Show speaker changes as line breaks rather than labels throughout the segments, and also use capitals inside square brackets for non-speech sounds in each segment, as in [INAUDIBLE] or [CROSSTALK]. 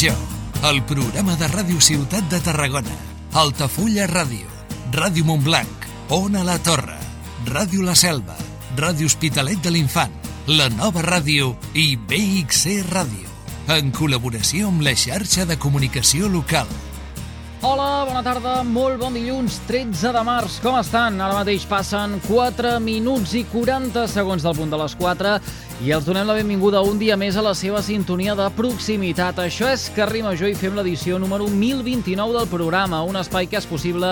Major, el programa de Ràdio Ciutat de Tarragona, Altafulla Ràdio, Ràdio Montblanc, Ona la Torre, Ràdio La Selva, Ràdio Hospitalet de l'Infant, La Nova Ràdio i BXC Ràdio, en col·laboració amb la xarxa de comunicació local.
Hola, bona tarda, molt bon dilluns, 13 de març. Com estan? Ara mateix passen 4 minuts i 40 segons del punt de les 4 i els donem la benvinguda un dia més a la seva sintonia de proximitat. Això és Carrer Major i fem l'edició número 1029 del programa, un espai que és possible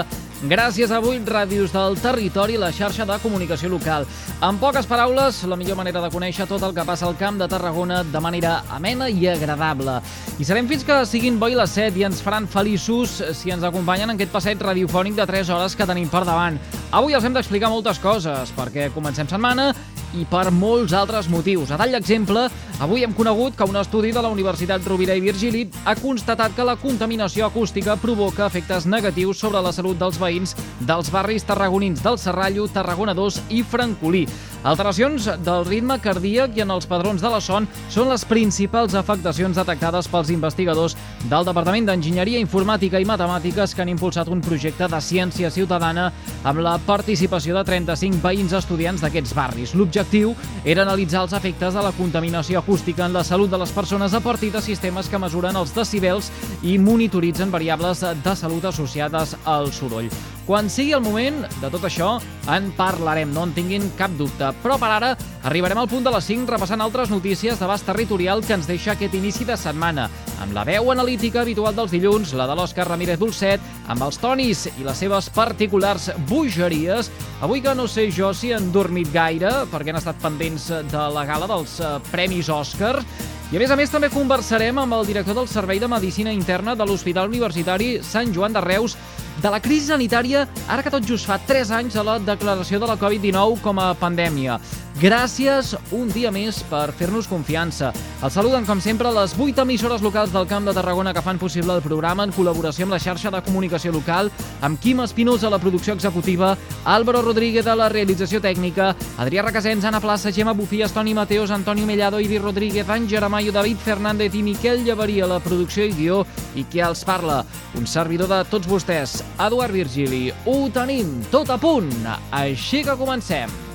gràcies a 8 ràdios del territori i la xarxa de comunicació local. En poques paraules, la millor manera de conèixer tot el que passa al Camp de Tarragona de manera amena i agradable. I serem fins que siguin boi les 7 i ens faran feliços si ens acompanyen en aquest passeig radiofònic de 3 hores que tenim per davant. Avui els hem d'explicar moltes coses, perquè comencem setmana i per molts altres motius. A tall d'exemple, avui hem conegut que un estudi de la Universitat Rovira i Virgili ha constatat que la contaminació acústica provoca efectes negatius sobre la salut dels veïns dels barris tarragonins del Serrallo, Tarragona 2 i Francolí. Alteracions del ritme cardíac i en els padrons de la son són les principals afectacions detectades pels investigadors del Departament d'Enginyeria Informàtica i Matemàtiques que han impulsat un projecte de ciència ciutadana amb la participació de 35 veïns estudiants d'aquests barris. L'objectiu era analitzar els efectes de la contaminació acústica en la salut de les persones a partir de sistemes que mesuren els decibels i monitoritzen variables de salut associades al soroll. Quan sigui el moment de tot això, en parlarem, no en tinguin cap dubte. Però per ara arribarem al punt de les 5 repassant altres notícies d'abast territorial que ens deixa aquest inici de setmana, amb la veu analítica habitual dels dilluns, la de l'Òscar Ramírez Dolcet, amb els tonis i les seves particulars bogeries. Avui que no sé jo si han dormit gaire, perquè han estat pendents de la gala dels eh, Premis Òscar, i a més a més també conversarem amb el director del Servei de Medicina Interna de l'Hospital Universitari Sant Joan de Reus de la crisi sanitària ara que tot just fa 3 anys de la declaració de la Covid-19 com a pandèmia. Gràcies un dia més per fer-nos confiança. Els saluden, com sempre, les 8 emissores locals del Camp de Tarragona que fan possible el programa en col·laboració amb la xarxa de comunicació local, amb Quim Espinosa a la producció executiva, Álvaro Rodríguez a la realització tècnica, Adrià Requesens, Anna Plaça, Gemma Bufies, Toni Mateos, Antonio Mellado, Idi Rodríguez, Àngel Amayo, David Fernández i Miquel Llevarí a la producció i guió i qui els parla, un servidor de tots vostès, Eduard Virgili. Ho tenim tot a punt, així que comencem.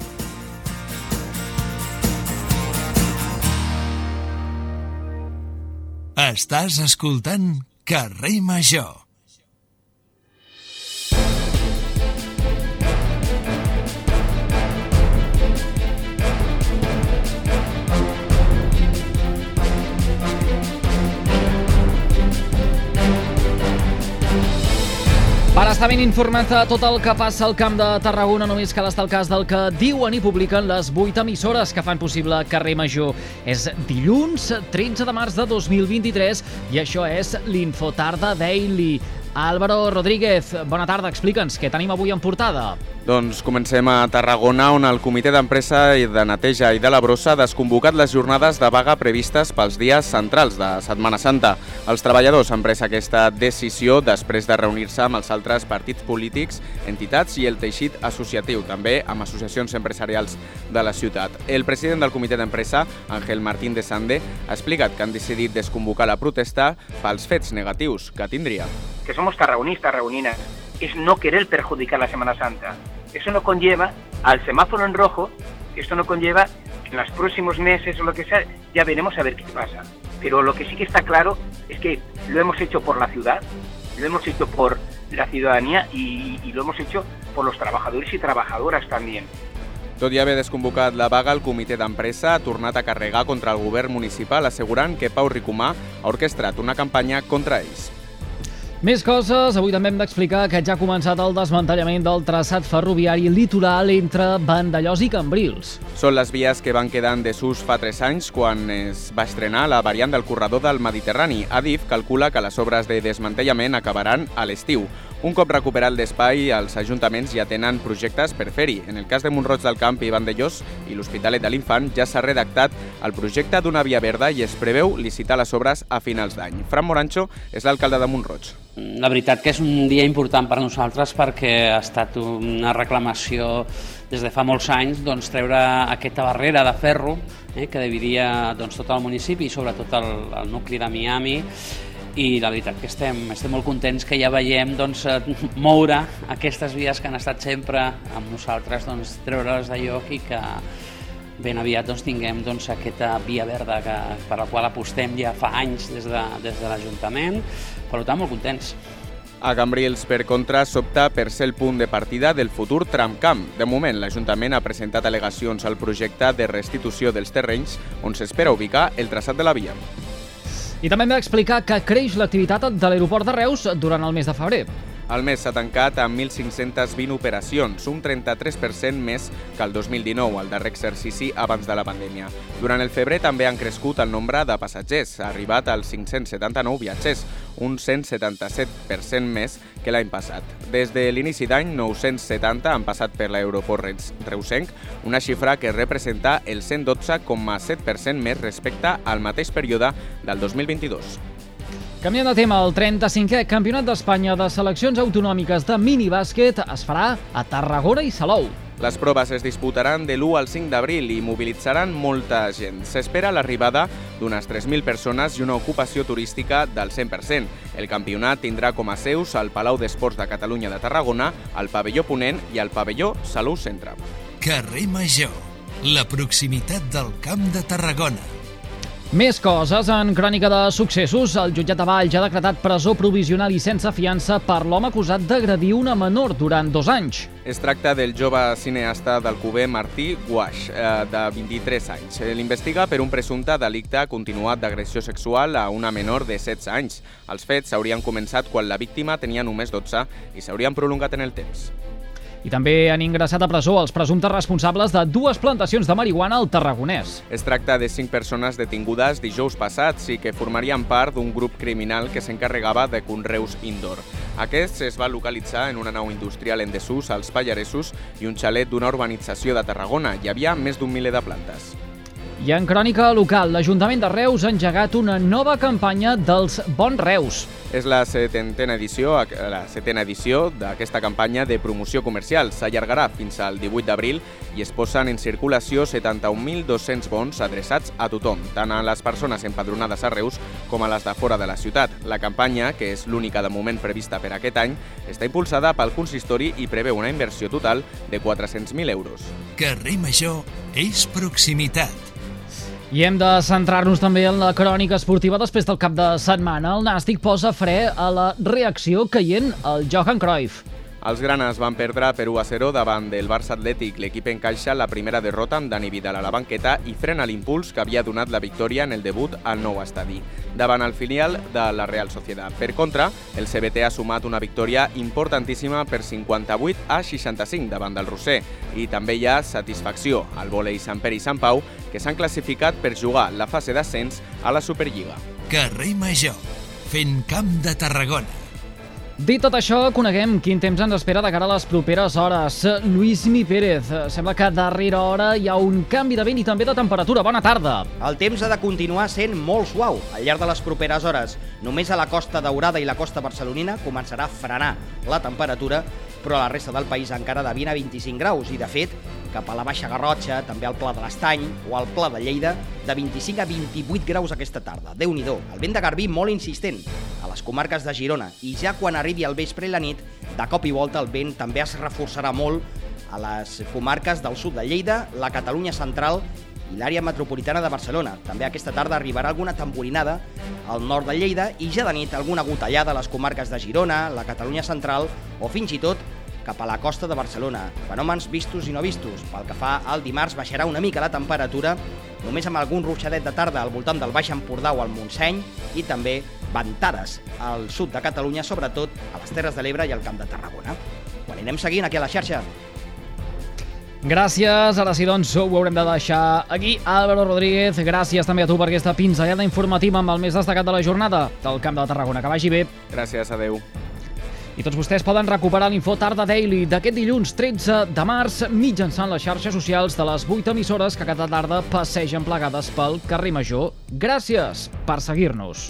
Estàs escoltant Carrer Major.
Per estar ben informat de tot el que passa al Camp de Tarragona, només cal estar al cas del que diuen i publiquen les 8 emissores que fan possible Carrer Major. És dilluns 13 de març de 2023 i això és l'Infotarda Daily. Álvaro Rodríguez, bona tarda, explica'ns què tenim avui en portada.
Doncs comencem a Tarragona, on el Comitè d'Empresa i de Neteja i de la Brossa ha desconvocat les jornades de vaga previstes pels dies centrals de Setmana Santa. Els treballadors han pres aquesta decisió després de reunir-se amb els altres partits polítics, entitats i el teixit associatiu, també amb associacions empresarials de la ciutat. El president del Comitè d'Empresa, Ángel Martín de Sande, ha explicat que han decidit desconvocar la protesta pels fets negatius que tindria.
que somos tarragonistas, tarragoninas, es no querer perjudicar la Semana Santa. Eso no conlleva al semáforo en rojo, esto no conlleva que en los próximos meses o lo que sea, ya veremos a ver qué pasa. Pero lo que sí que está claro es que lo hemos hecho por la ciudad, lo hemos hecho por la ciudadanía y, y lo hemos hecho por los trabajadores y trabajadoras también.
Tot i haver desconvocat la vaga, el comitè d'empresa ha tornat a carregar contra el govern municipal assegurant que Pau Ricomà ha orquestrat una campanya contra ells.
Més coses, avui també hem d'explicar que ja ha començat el desmantellament del traçat ferroviari litoral entre Vandellós i Cambrils.
Són les vies que van quedar en desús fa 3 anys quan es va estrenar la variant del corredor del Mediterrani. Adif calcula que les obres de desmantellament acabaran a l'estiu. Un cop recuperat l'espai, els ajuntaments ja tenen projectes per fer-hi. En el cas de Montroig del Camp i Vandellós i l'Hospitalet de l'Infant ja s'ha redactat el projecte d'una via verda i es preveu licitar les obres a finals d'any. Fran Morancho és l'alcalde de Montroig.
La veritat que és un dia important per nosaltres perquè ha estat una reclamació des de fa molts anys doncs, treure aquesta barrera de ferro eh, que dividia doncs, tot el municipi i sobretot el, el nucli de Miami i la veritat que estem, estem molt contents que ja veiem doncs, eh, moure aquestes vies que han estat sempre amb nosaltres, doncs, treure-les de lloc i que ben aviat doncs, tinguem doncs, aquesta via verda que, per la qual apostem ja fa anys des de, des de l'Ajuntament. Per tant, molt contents.
A Cambrils, per contra, s'opta per ser el punt de partida del futur tramcamp. De moment, l'Ajuntament ha presentat al·legacions al projecte de restitució dels terrenys on s'espera ubicar el traçat de la via.
I també hem d'explicar que creix l'activitat de l'aeroport de Reus durant el mes de febrer.
El mes s'ha tancat amb 1.520 operacions, un 33% més que el 2019, el darrer exercici abans de la pandèmia. Durant el febrer també han crescut el nombre de passatgers, ha arribat als 579 viatgers, un 177% més que l'any passat. Des de l'inici d'any, 970 han passat per l'aeroport reusenc, una xifra que representa el 112,7% més respecte al mateix període del 2022.
Canviant de tema, el 35è Campionat d'Espanya de Seleccions Autonòmiques de Minibàsquet es farà a Tarragona i Salou.
Les proves es disputaran de l'1 al 5 d'abril i mobilitzaran molta gent. S'espera l'arribada d'unes 3.000 persones i una ocupació turística del 100%. El campionat tindrà com a seus el Palau d'Esports de Catalunya de Tarragona, el pavelló Ponent i el pavelló Salou Centre.
Carrer Major, la proximitat del Camp de Tarragona.
Més coses. En crònica de successos, el jutjat de Valls ha decretat presó provisional i sense fiança per l'home acusat d'agredir una menor durant dos anys.
Es tracta del jove cineasta d'Alcover Martí Guaix, eh, de 23 anys. L'investiga per un presumpte delicte continuat d'agressió sexual a una menor de 16 anys. Els fets s'haurien començat quan la víctima tenia només 12 i s'haurien prolongat en el temps.
I també han ingressat a presó els presumptes responsables de dues plantacions de marihuana al Tarragonès.
Es tracta de cinc persones detingudes dijous passats i que formarien part d'un grup criminal que s'encarregava de conreus indoor. Aquest es va localitzar en una nau industrial en desús als Pallaresos i un xalet d'una urbanització de Tarragona. Hi havia més d'un miler de plantes.
I en crònica local, l'Ajuntament de Reus ha engegat una nova campanya dels Bons Reus.
És la setena edició, la setena edició d'aquesta campanya de promoció comercial. S'allargarà fins al 18 d'abril i es posen en circulació 71.200 bons adreçats a tothom, tant a les persones empadronades a Reus com a les de fora de la ciutat. La campanya, que és l'única de moment prevista per aquest any, està impulsada pel consistori i preveu una inversió total de 400.000 euros.
Carrer Major és proximitat.
I hem de centrar-nos també en la crònica esportiva després del cap de setmana. El Nàstic posa fre a la reacció caient el Johan Cruyff.
Els granes van perdre per 1 a 0 davant del Barça Atlètic. L'equip encaixa la primera derrota amb Dani Vidal a la banqueta i frena l'impuls que havia donat la victòria en el debut al nou estadi, davant el filial de la Real Sociedad. Per contra, el CBT ha sumat una victòria importantíssima per 58 a 65 davant del Roser i també hi ha satisfacció al vòlei Sant Pere i Sant Pau que s'han classificat per jugar la fase d'ascens a la Superliga.
Carrer Major, fent camp de Tarragona.
Dit tot això, coneguem quin temps ens espera de cara a les properes hores. Lluís Mi Pérez, sembla que darrere hora hi ha un canvi de vent i també de temperatura. Bona tarda.
El temps ha de continuar sent molt suau al llarg de les properes hores. Només a la costa daurada i la costa barcelonina començarà a frenar la temperatura, però a la resta del país encara de 20 a 25 graus i, de fet, cap a la Baixa Garrotxa, també al Pla de l'Estany o al Pla de Lleida, de 25 a 28 graus aquesta tarda. déu nhi El vent de Garbí molt insistent a les comarques de Girona i ja quan arribi el vespre i la nit, de cop i volta el vent també es reforçarà molt a les comarques del sud de Lleida, la Catalunya central i l'àrea metropolitana de Barcelona. També aquesta tarda arribarà alguna tamborinada al nord de Lleida i ja de nit alguna gotellada a les comarques de Girona, la Catalunya central o fins i tot cap a la costa de Barcelona. Fenòmens vistos i no vistos. Pel que fa al dimarts baixarà una mica la temperatura, només amb algun ruixadet de tarda al voltant del Baix Empordà o al Montseny i també ventades al sud de Catalunya, sobretot a les Terres de l'Ebre i al Camp de Tarragona. Ho anirem seguint aquí a la xarxa.
Gràcies, ara sí doncs ho haurem de deixar aquí. Álvaro Rodríguez, gràcies també a tu per aquesta pinzellada informativa amb el més destacat de la jornada del Camp de Tarragona. Que vagi bé.
Gràcies, adeu.
I tots vostès poden recuperar l'info Tarda Daily d'aquest dilluns 13 de març mitjançant les xarxes socials de les 8 emissores que cada tarda passegen plegades pel carrer Major. Gràcies per seguir-nos.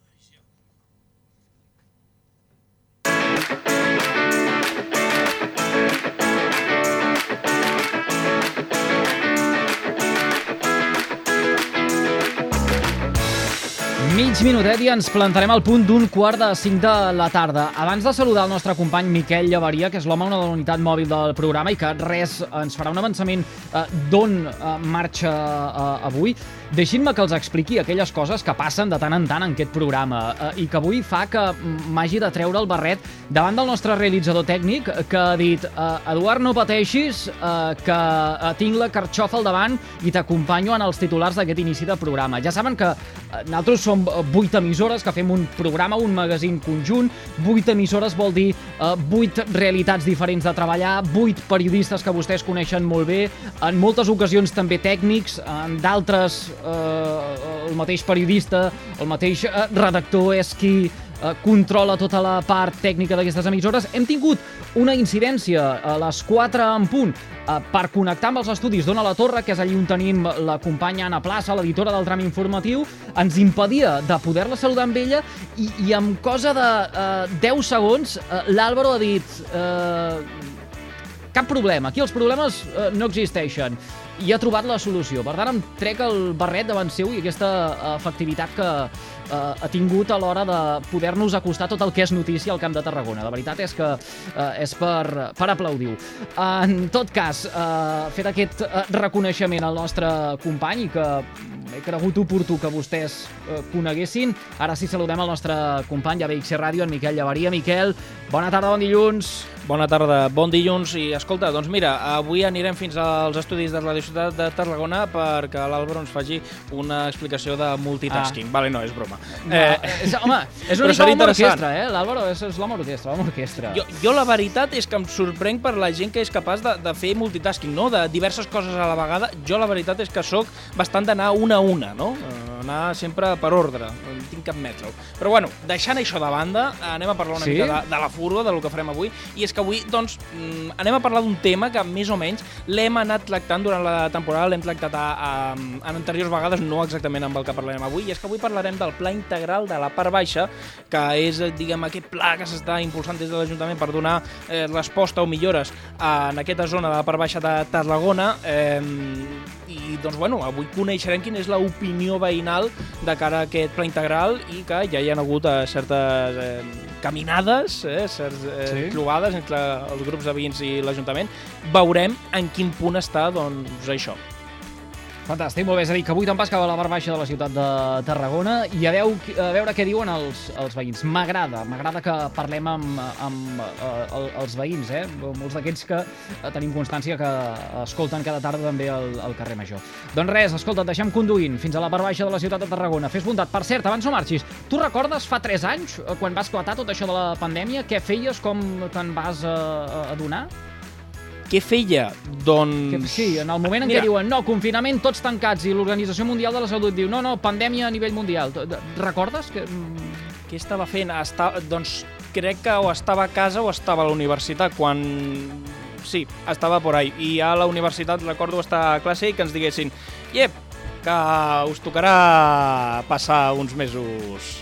Mig minutet i ens plantarem al punt d'un quart de cinc de la tarda. Abans de saludar el nostre company Miquel Llevaria, que és l'home de la unitat mòbil del programa i que res ens farà un avançament eh, d'on eh, marxa eh, avui, deixin-me que els expliqui aquelles coses que passen de tant en tant en aquest programa eh, i que avui fa que m'hagi de treure el barret davant del nostre realitzador tècnic que ha dit eh, Eduard, no pateixis, eh, que eh, tinc la carxofa al davant i t'acompanyo en els titulars d'aquest inici de programa. Ja saben que eh, nosaltres som vuit emissores que fem un programa, un magazín conjunt. Vuit emissores vol dir eh, realitats diferents de treballar, vuit periodistes que vostès coneixen molt bé, en moltes ocasions també tècnics, en d'altres eh, el mateix periodista, el mateix eh, redactor és qui eh, controla tota la part tècnica d'aquestes emissores. Hem tingut una incidència a les 4 en punt eh, per connectar amb els estudis d'Ona la Torre, que és allí on tenim la companya Anna Plaça, l'editora del tram informatiu, ens impedia de poder-la saludar amb ella i, i amb cosa de eh, 10 segons eh, l'Àlvaro ha dit eh, cap problema, aquí els problemes eh, no existeixen i ha trobat la solució. Per tant, em trec el barret davant seu i aquesta efectivitat que, eh, ha tingut a l'hora de poder-nos acostar tot el que és notícia al Camp de Tarragona. La veritat és que eh, és per, per aplaudir-ho. En tot cas, eh, fet aquest eh, reconeixement al nostre company i que he cregut oportú que vostès eh, coneguessin, ara sí saludem el nostre company de BXC Ràdio, en Miquel Llavaria. Miquel, bona tarda, bon dilluns.
Bona tarda, bon dilluns i escolta, doncs mira, avui anirem fins als estudis de la Ciutat de Tarragona perquè l'Àlvaro ens faci una explicació de multitasking. Ah. Vale, no, és broma.
No, eh, és, home, és una mica l'home orquestra, eh? L'Àlvaro és, és l'home orquestra, l'home orquestra.
Jo, jo la veritat és que em sorprenc per la gent que és capaç de, de fer multitasking, no? De diverses coses a la vegada. Jo la veritat és que sóc bastant d'anar una a una, no? Uh, anar sempre per ordre, no tinc cap metro. Però bueno, deixant això de banda, anem a parlar una sí? mica de, de la furga, del que farem avui, i és que avui, doncs, mm, anem a parlar d'un tema que més o menys l'hem anat tractant durant la temporada, l'hem tractat a, a, en anteriors vegades, no exactament amb el que parlarem avui, i és que avui parlarem del pla integral de la part baixa, que és, diguem, aquest pla que s'està impulsant des de l'Ajuntament per donar eh, resposta o millores en aquesta zona de la part baixa de Tarragona, eh, i doncs, bueno, avui coneixerem quina és l'opinió veïnal de cara a aquest pla integral i que ja hi ha hagut eh, certes eh, caminades, eh, certes eh, sí. trobades entre els grups de veïns i l'Ajuntament. Veurem en quin punt està doncs, això.
Fantàstic, molt bé. És a dir, que avui te'n vas cap a la part baixa de la ciutat de Tarragona i a, veu, a veure què diuen els, els veïns. M'agrada, m'agrada que parlem amb, amb uh, els veïns, eh? Molts d'aquests que uh, tenim constància que escolten cada tarda també al, al carrer Major. Doncs res, escolta, deixem conduint fins a la part baixa de la ciutat de Tarragona. Fes bondat. Per cert, abans no marxis, tu recordes fa 3 anys, quan va esclatar tot això de la pandèmia, què feies, com te'n vas uh, adonar?
Què feia? Doncs...
Que, sí, en el moment en Mira. què diuen no, confinament, tots tancats, i l'Organització Mundial de la Salut diu no, no, pandèmia a nivell mundial. Recordes? Que...
Mm, què estava fent? Està, doncs crec que o estava a casa o estava a la universitat quan... Sí, estava por ahí. I a la universitat recordo estar a classe i que ens diguessin «Iep, que us tocarà passar uns mesos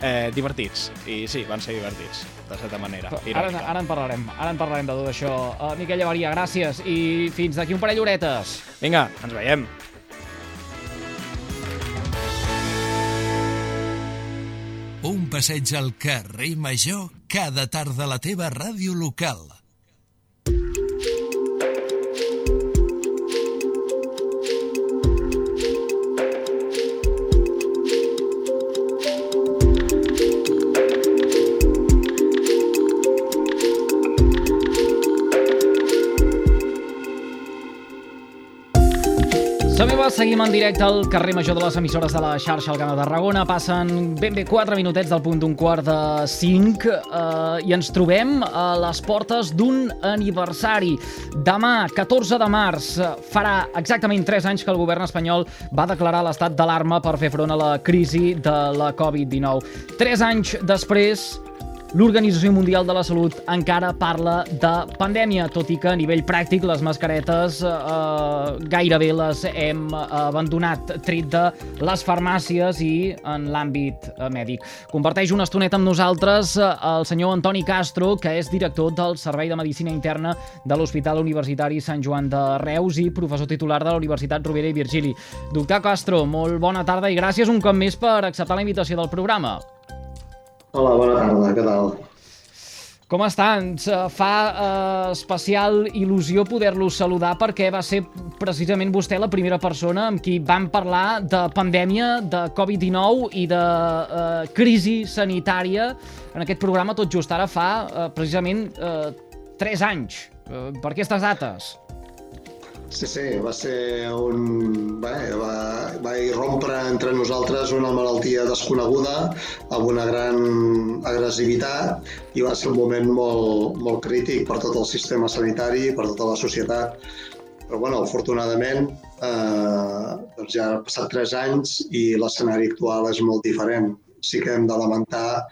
eh, divertits». I sí, van ser divertits de certa manera.
Ara, ara en parlarem, ara en parlarem de tot això. Uh, Miquel Llevaria, gràcies i fins d'aquí un parell d'horetes.
Vinga, ens veiem.
Un passeig al carrer Major cada tarda a la teva ràdio local.
hores, seguim en directe al carrer Major de les emissores de la xarxa al Camp de Tarragona. Passen ben bé 4 minutets del punt d'un quart de 5 eh, i ens trobem a les portes d'un aniversari. Demà, 14 de març, farà exactament 3 anys que el govern espanyol va declarar l'estat d'alarma per fer front a la crisi de la Covid-19. 3 anys després, L'Organització Mundial de la Salut encara parla de pandèmia, tot i que a nivell pràctic les mascaretes eh, gairebé les hem abandonat, tret de les farmàcies i en l'àmbit eh, mèdic. Comparteix una estoneta amb nosaltres eh, el senyor Antoni Castro, que és director del Servei de Medicina Interna de l'Hospital Universitari Sant Joan de Reus i professor titular de la Universitat Rovira i Virgili. Doctor Castro, molt bona tarda i gràcies un cop més per acceptar la invitació del programa.
Hola, bona tarda, què tal?
Com està? Ens eh, fa eh, especial il·lusió poder-los saludar perquè va ser precisament vostè la primera persona amb qui vam parlar de pandèmia, de Covid-19 i de eh, crisi sanitària en aquest programa tot just ara fa eh, precisament eh, 3 anys. Eh, per aquestes dates?
Sí, sí, va ser un... Bé, va, va irrompre entre nosaltres una malaltia desconeguda amb una gran agressivitat i va ser un moment molt, molt crític per tot el sistema sanitari, per tota la societat. Però, bueno, afortunadament, eh, doncs ja han passat tres anys i l'escenari actual és molt diferent. Sí que hem de lamentar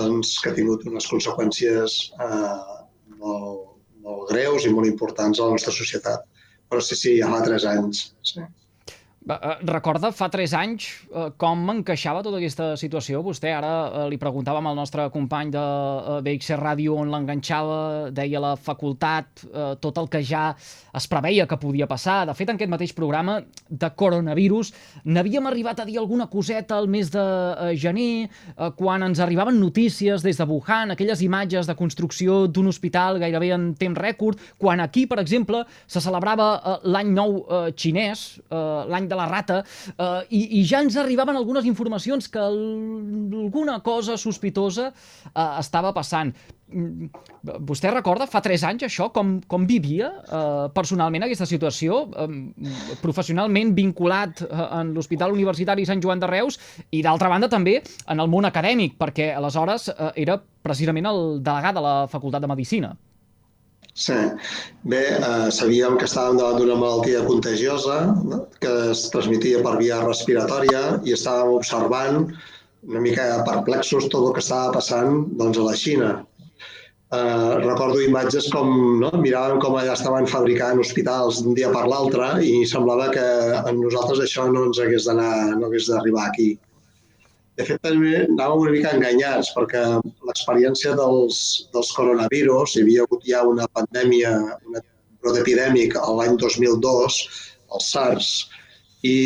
doncs, que ha tingut unes conseqüències eh, molt, molt greus i molt importants a la nostra societat però sí, sí, fa tres anys. Sí.
Eh, recorda fa 3 anys eh, com encaixava tota aquesta situació? Vostè ara eh, li preguntàvem al nostre company de BXC Ràdio on l'enganxava, deia la facultat, tot el que ja es preveia que podia passar. De fet, en aquest mateix programa de coronavirus n'havíem arribat a dir alguna coseta al mes de gener, quan ens arribaven notícies des de Wuhan, aquelles imatges de construcció d'un hospital gairebé en temps rècord, quan aquí, per exemple, se celebrava l'any nou xinès, l'any de la rata, eh, i, i ja ens arribaven algunes informacions que alguna cosa sospitosa eh, estava passant. Mm, vostè recorda fa tres anys això, com, com vivia eh, personalment aquesta situació, eh, professionalment vinculat eh, en l'Hospital Universitari Sant Joan de Reus i d'altra banda també en el món acadèmic, perquè aleshores eh, era precisament el delegat de la Facultat de Medicina.
Sí. Bé, eh, sabíem que estàvem davant d'una malaltia contagiosa no? que es transmetia per via respiratòria i estàvem observant una mica perplexos tot el que estava passant doncs, a la Xina. Eh, recordo imatges com no? miràvem com allà estaven fabricant hospitals d'un dia per l'altre i semblava que a nosaltres això no ens hagués d'anar, no hagués d'arribar aquí. De fet, també anàvem una mica enganyats perquè l'experiència dels, dels coronavirus, hi havia hagut ja una pandèmia, una brot epidèmic l'any 2002, el SARS, i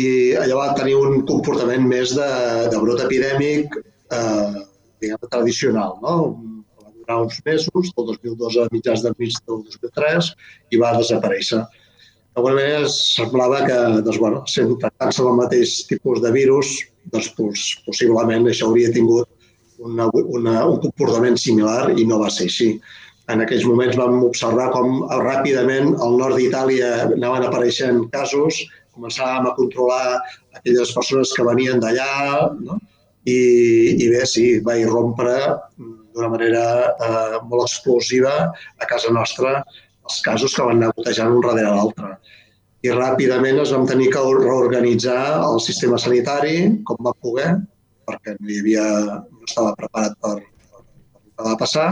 allò va tenir un comportament més de, de brot epidèmic eh, diguem, tradicional. No? Va durar uns mesos, del 2002 a mitjans del mig del 2003, i va desaparèixer d'alguna manera semblava que, doncs, bueno, sent tractant-se del mateix tipus de virus, doncs, pues, possiblement això hauria tingut una, una, un comportament similar i no va ser així. En aquells moments vam observar com ràpidament al nord d'Itàlia anaven apareixent casos, començàvem a controlar aquelles persones que venien d'allà, no? I, i bé, sí, va irrompre d'una manera eh, molt explosiva a casa nostra els casos que van anar gotejant un darrere l'altre. I ràpidament es vam tenir que reorganitzar el sistema sanitari com va poder, perquè no, hi havia, no estava preparat per, per, que va passar,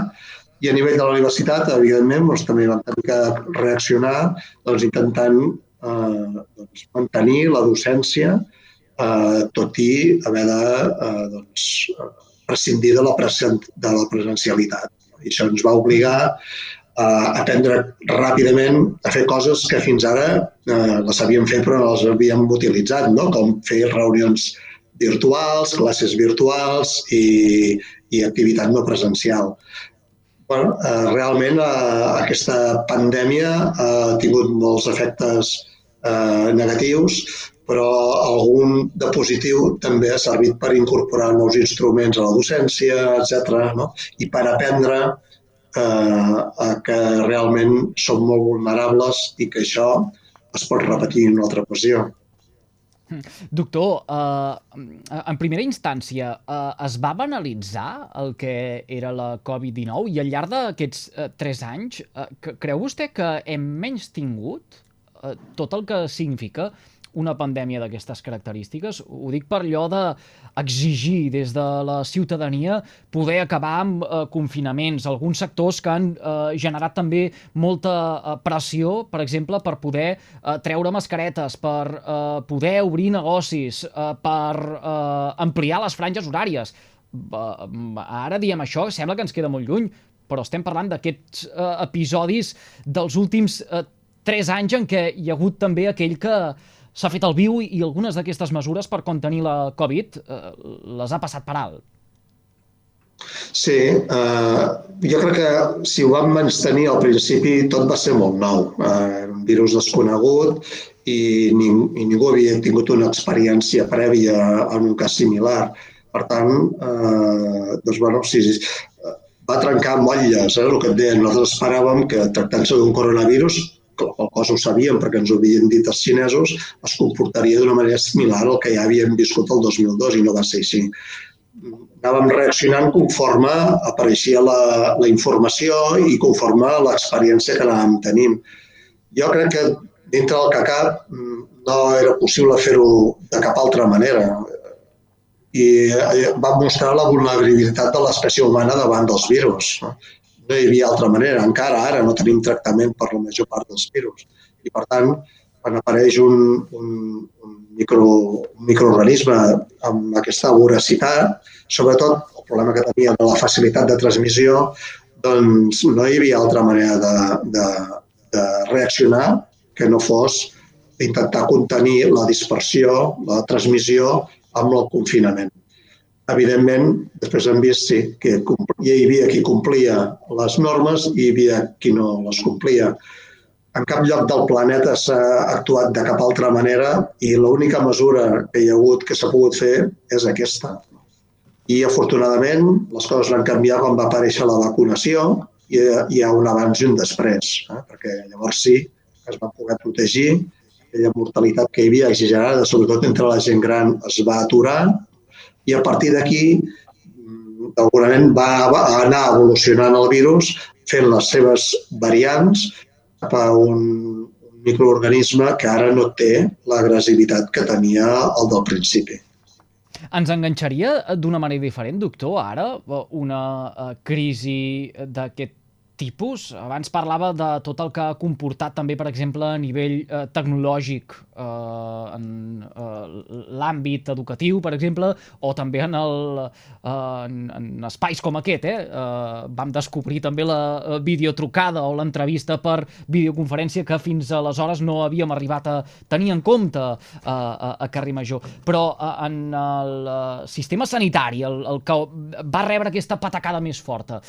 i a nivell de la universitat, evidentment, doncs, també vam tenir que reaccionar doncs, intentant eh, doncs, mantenir la docència, eh, tot i haver de eh, doncs, prescindir de la, presen de la presencialitat. I això ens va obligar a aprendre ràpidament a fer coses que fins ara eh, les sabíem fer però no les havíem utilitzat, no? com fer reunions virtuals, classes virtuals i, i activitat no presencial. Bueno, eh, realment eh, aquesta pandèmia ha tingut molts efectes eh, negatius, però algun de positiu també ha servit per incorporar nous instruments a la docència, etc. No? i per aprendre eh, que realment som molt vulnerables i que això es pot repetir en una altra ocasió.
Doctor, eh, en primera instància, eh, es va banalitzar el que era la Covid-19 i al llarg d'aquests eh, tres anys, eh, creu vostè que hem menys tingut eh, tot el que significa una pandèmia d'aquestes característiques. Ho dic per allò d'exigir des de la ciutadania poder acabar amb eh, confinaments. Alguns sectors que han eh, generat també molta eh, pressió, per exemple, per poder eh, treure mascaretes, per eh, poder obrir negocis, eh, per eh, ampliar les franges horàries. Ara diem això, sembla que ens queda molt lluny, però estem parlant d'aquests eh, episodis dels últims eh, tres anys en què hi ha hagut també aquell que s'ha fet el viu i algunes d'aquestes mesures per contenir la Covid eh, les ha passat per alt.
Sí, eh, jo crec que si ho vam tenir al principi tot va ser molt nou. Eh, un virus desconegut i, ning i ningú havia tingut una experiència prèvia en un cas similar. Per tant, eh, doncs, bueno, sí, va trencar motlles, eh, el que et deien. Nosaltres esperàvem que tractant-se d'un coronavirus qual cosa ho sabíem perquè ens ho havien dit els xinesos, es comportaria d'una manera similar al que ja havíem viscut el 2002 i no va ser així. Anàvem reaccionant conforme apareixia la, la informació i conforme l'experiència que anàvem tenint. Jo crec que dintre del CACAP no era possible fer-ho de cap altra manera i eh, va mostrar la vulnerabilitat de l'espècie humana davant dels virus no hi havia altra manera. Encara ara no tenim tractament per la major part dels virus. I, per tant, quan apareix un, un, un, micro, un microorganisme amb aquesta voracitat, sobretot el problema que tenia de la facilitat de transmissió, doncs no hi havia altra manera de, de, de reaccionar que no fos intentar contenir la dispersió, la transmissió amb el confinament. Evidentment, després hem vist sí, que hi havia qui complia les normes i hi havia qui no les complia. En cap lloc del planeta s'ha actuat de cap altra manera i l'única mesura que hi ha hagut que s'ha pogut fer és aquesta. I afortunadament les coses van canviar quan va aparèixer la vacunació i hi ha un abans i un després, eh? perquè llavors sí es va poder protegir, aquella mortalitat que hi havia exagerada, sobretot entre la gent gran, es va aturar i a partir d'aquí segurament va anar evolucionant el virus fent les seves variants cap a un microorganisme que ara no té l'agressivitat que tenia el del principi.
Ens enganxaria d'una manera diferent, doctor, ara una eh, crisi d'aquest tipus. Abans parlava de tot el que ha comportat també, per exemple, a nivell eh, tecnològic eh, en eh, l'àmbit educatiu, per exemple, o també en, el, eh, en, en espais com aquest. Eh? Eh, vam descobrir també la eh, videotrucada o l'entrevista per videoconferència que fins aleshores no havíem arribat a tenir en compte eh, a, a Carri Major. Però eh, en el eh, sistema sanitari, el, el que va rebre aquesta patacada més forta,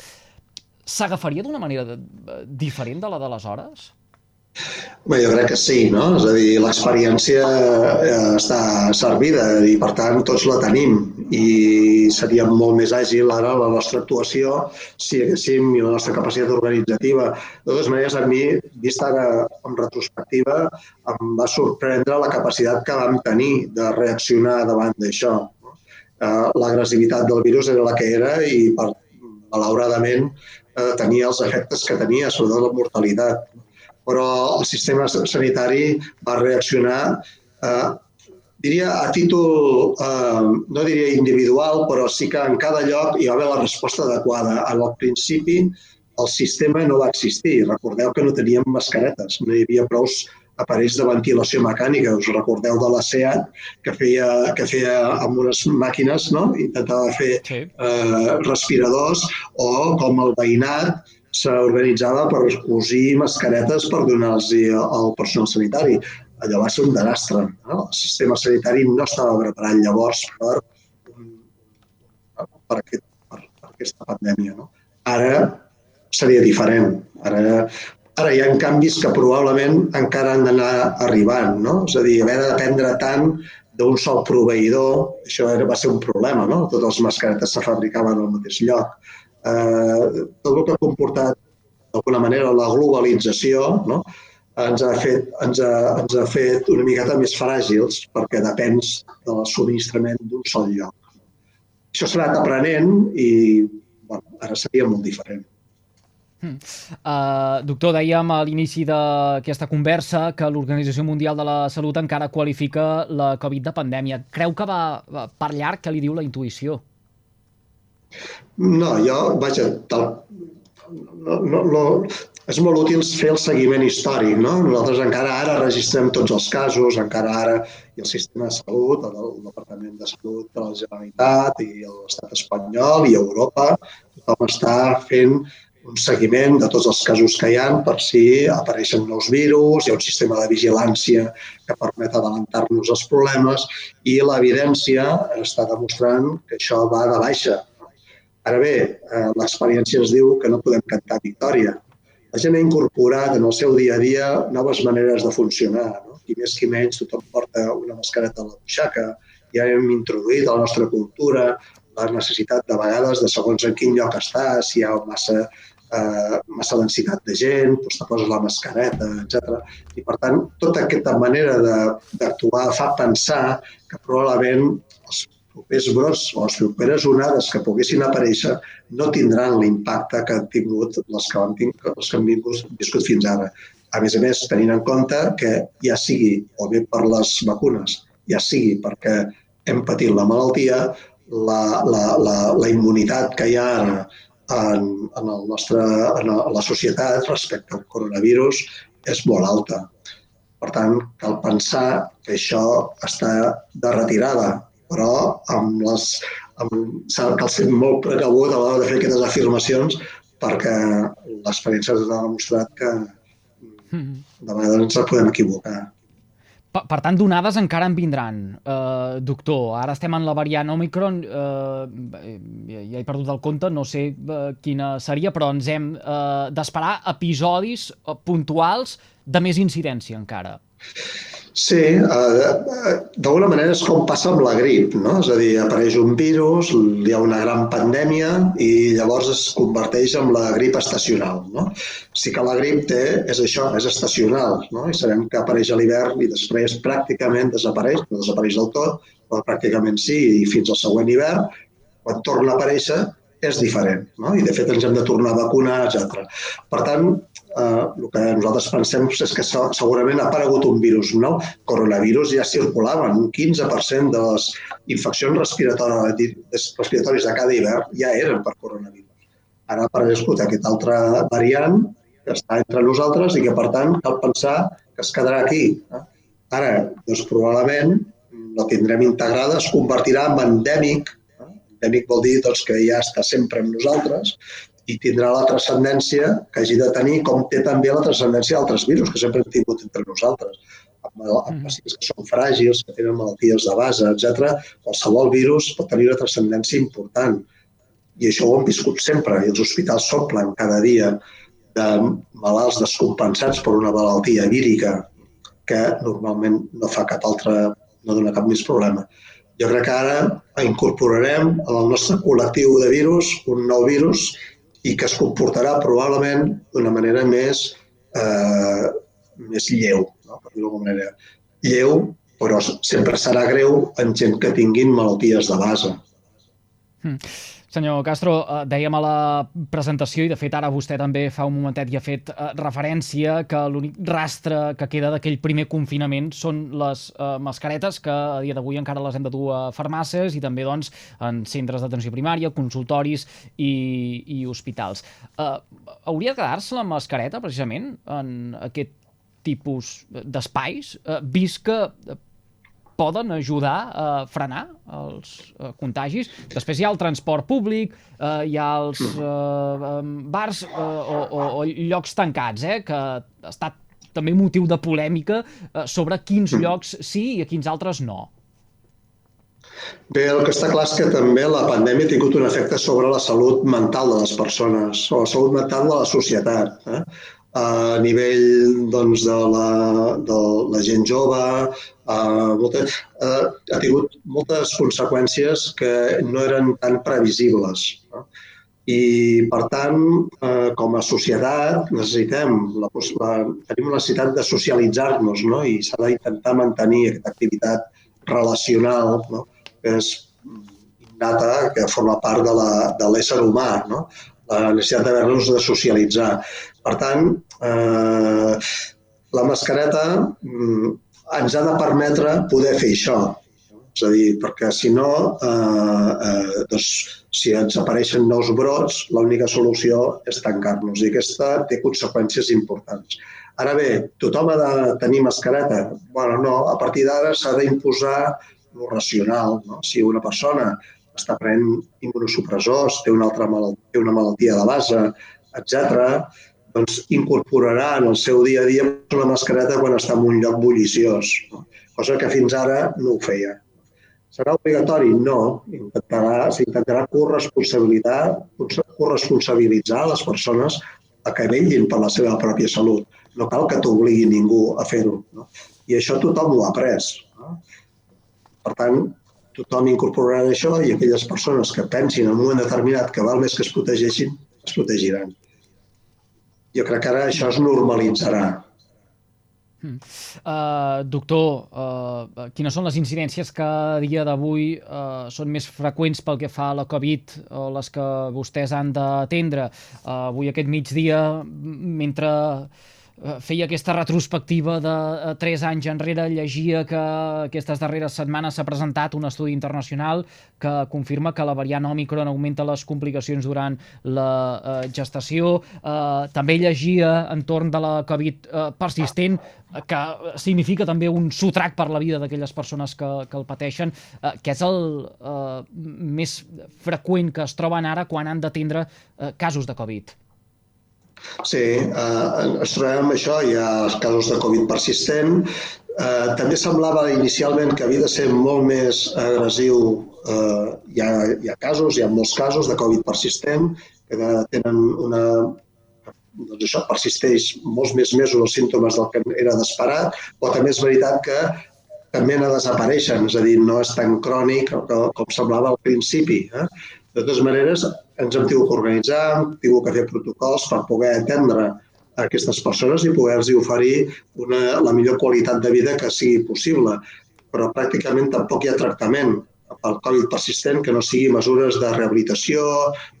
s'agafaria d'una manera de, diferent de la d'aleshores?
Bé, jo crec que sí, no? És a dir, l'experiència eh, està servida i, per tant, tots la tenim i seria molt més àgil ara la nostra actuació si haguéssim i la nostra capacitat organitzativa. De totes maneres, a mi, vist ara en retrospectiva, em va sorprendre la capacitat que vam tenir de reaccionar davant d'això. Eh, l'agressivitat del virus era la que era i, per, malauradament, eh, tenia els efectes que tenia, sobretot la mortalitat. Però el sistema sanitari va reaccionar, eh, diria a títol, eh, no diria individual, però sí que en cada lloc hi va haver la resposta adequada. Al principi el sistema no va existir. Recordeu que no teníem mascaretes, no hi havia prous aparells de ventilació mecànica. Us recordeu de la SEAT, que feia, que feia amb unes màquines, no? intentava fer sí. eh, respiradors, o com el veïnat s'organitzava per cosir mascaretes per donar-los al personal sanitari. Allò va ser un desastre. No? El sistema sanitari no estava preparat llavors per, per, aquest, per, per aquesta pandèmia. No? Ara seria diferent. Ara Ara hi ha canvis que probablement encara han d'anar arribant, no? És a dir, haver de dependre tant d'un sol proveïdor, això era, va ser un problema, no? Totes les mascaretes se fabricaven al mateix lloc. Eh, tot el que ha comportat d'alguna manera la globalització, no? ens ha fet, ens ha, ens ha fet una miqueta més fràgils perquè depens del subministrament d'un sol lloc. Això s'ha anat aprenent i bueno, ara seria molt diferent.
Uh, doctor, dèiem a l'inici d'aquesta conversa que l'Organització Mundial de la Salut encara qualifica la Covid de pandèmia. Creu que va per llarg? Què li diu la intuïció?
No, jo, vaja, tal, no, no, no, és molt útil fer el seguiment històric. No? Nosaltres encara ara registrem tots els casos, encara ara i el sistema de salut, el, el Departament de Salut de la Generalitat i l'Estat espanyol i Europa, tothom està fent un seguiment de tots els casos que hi ha per si apareixen nous virus, hi ha un sistema de vigilància que permet adelantar-nos els problemes i l'evidència està demostrant que això va de baixa. Ara bé, eh, l'experiència ens diu que no podem cantar victòria. La gent ha incorporat en el seu dia a dia noves maneres de funcionar. No? Qui més qui menys, tothom porta una mascareta a la butxaca, ja hem introduït a la nostra cultura la necessitat de vegades de segons en quin lloc estàs, si hi ha massa eh, massa densitat de gent, doncs te poses la mascareta, etc. I, per tant, tota aquesta manera d'actuar fa pensar que probablement els propers brots o les properes onades que poguessin aparèixer no tindran l'impacte que han tingut les que, han, tingut, les que han vingut, viscut fins ara. A més a més, tenint en compte que ja sigui o bé per les vacunes, ja sigui perquè hem patit la malaltia, la, la, la, la immunitat que hi ha ara en, en, el nostre, en la societat respecte al coronavirus és molt alta. Per tant, cal pensar que això està de retirada, però amb les, amb, cal ser molt precabut a l'hora de fer aquestes afirmacions perquè l'experiència ens ha demostrat que mm-hmm. de vegades ens podem equivocar.
Per, per tant, donades encara en vindran, eh, doctor. Ara estem en la variant Omicron, eh, ja he perdut el compte, no sé eh, quina seria, però ens hem eh, d'esperar episodis eh, puntuals de més incidència encara.
Sí, eh, d'alguna manera és com passa amb la grip, no? És a dir, apareix un virus, hi ha una gran pandèmia i llavors es converteix en la grip estacional, no? Sí que la grip té, és això, és estacional, no? I sabem que apareix a l'hivern i després pràcticament desapareix, no desapareix del tot, però pràcticament sí, i fins al següent hivern, quan torna a aparèixer, és diferent, no? I de fet ens hem de tornar a vacunar, etc. Per tant, eh, el que nosaltres pensem és que segurament ha aparegut un virus nou. Coronavirus ja circulaven, un 15% de les infeccions respiratòries, respiratòries de cada hivern ja eren per coronavirus. Ara ha aparegut aquest altre variant que està entre nosaltres i que, per tant, cal pensar que es quedarà aquí. Eh? Ara, doncs, probablement la tindrem integrada, es convertirà en endèmic. Eh? Endèmic vol dir doncs, que ja està sempre amb nosaltres i tindrà la transcendència que hagi de tenir, com té també la transcendència d'altres virus que sempre hem tingut entre nosaltres. Amb, amb mm. pacients que són fràgils, que tenen malalties de base, etc. qualsevol virus pot tenir una transcendència important. I això ho hem viscut sempre, i els hospitals s'omplen cada dia de malalts descompensats per una malaltia vírica que normalment no fa cap altre, no dona cap més problema. Jo crec que ara incorporarem el nostre col·lectiu de virus un nou virus i que es comportarà probablement d'una manera més, eh, més lleu, no? per dir-ho manera. Lleu, però sempre serà greu en gent que tinguin malalties de base.
Mm. Senyor Castro, eh, dèiem a la presentació, i de fet ara vostè també fa un momentet i ha fet eh, referència, que l'únic rastre que queda d'aquell primer confinament són les eh, mascaretes, que a dia d'avui encara les hem de dur a farmàcies i també doncs, en centres d'atenció primària, consultoris i, i hospitals. Eh, hauria de quedar-se la mascareta, precisament, en aquest tipus d'espais, vist que poden ajudar a frenar els eh, contagis. Després hi ha el transport públic, eh, hi ha els eh, bars eh, o, o, o llocs tancats, eh, que ha estat també motiu de polèmica eh, sobre quins llocs sí i a quins altres no.
Bé, el que està clar és que també la pandèmia ha tingut un efecte sobre la salut mental de les persones, o la salut mental de la societat. Eh? A nivell doncs, de, la, de la gent jove, uh, molta, uh, ha tingut moltes conseqüències que no eren tan previsibles. No? I, per tant, eh, com a societat necessitem, la, la, tenim la necessitat de socialitzar-nos no? i s'ha d'intentar mantenir aquesta activitat relacional no? que és innata, que forma part de l'ésser humà, no? la necessitat d'haver-nos de socialitzar. Per tant, eh, la mascareta mm, ens ha de permetre poder fer això, és a dir, perquè si no, eh, eh, doncs, si ens apareixen nous brots, l'única solució és tancar-nos i aquesta té conseqüències importants. Ara bé, tothom ha de tenir mascareta? Bueno, no, a partir d'ara s'ha d'imposar lo racional. No? Si una persona està prenent immunosupressors, té una altra malaltia, té una malaltia de base, etc, doncs incorporarà en el seu dia a dia una mascareta quan està en un lloc bulliciós, cosa que fins ara no ho feia. Serà obligatori? No. S'intentarà corresponsabilitzar, corresponsabilitzar les persones a que vetllin per la seva pròpia salut. No cal que t'obligui ningú a fer-ho. No? I això tothom ho ha après. No? Per tant, tothom incorporarà això i aquelles persones que pensin en un moment determinat que val més que es protegeixin, es protegiran. Jo crec que ara això es normalitzarà.
Uh, doctor, uh, quines són les incidències que a dia d'avui uh, són més freqüents pel que fa a la Covid o les que vostès han d'atendre? Uh, avui aquest migdia, mentre feia aquesta retrospectiva de eh, tres anys enrere, llegia que aquestes darreres setmanes s'ha presentat un estudi internacional que confirma que la variant Omicron augmenta les complicacions durant la eh, gestació. Eh, també llegia entorn de la Covid eh, persistent, que significa també un sotrac per la vida d'aquelles persones que, que el pateixen, eh, que és el eh, més freqüent que es troben ara quan han d'atendre eh, casos de Covid.
Sí, eh, ens trobem amb això, hi ha els casos de Covid persistent. Eh, també semblava inicialment que havia de ser molt més agressiu. Eh, hi, ha, hi ha casos, hi ha molts casos de Covid persistent que tenen una doncs això persisteix molts més mesos els símptomes del que era d'esperat, però també és veritat que també a desapareixen, és a dir, no és tan crònic com semblava al principi. Eh? De totes maneres, ens hem tingut que organitzar, hem tingut que fer protocols per poder atendre a aquestes persones i poder-los oferir una, la millor qualitat de vida que sigui possible. Però pràcticament tampoc hi ha tractament pel Covid persistent que no sigui mesures de rehabilitació,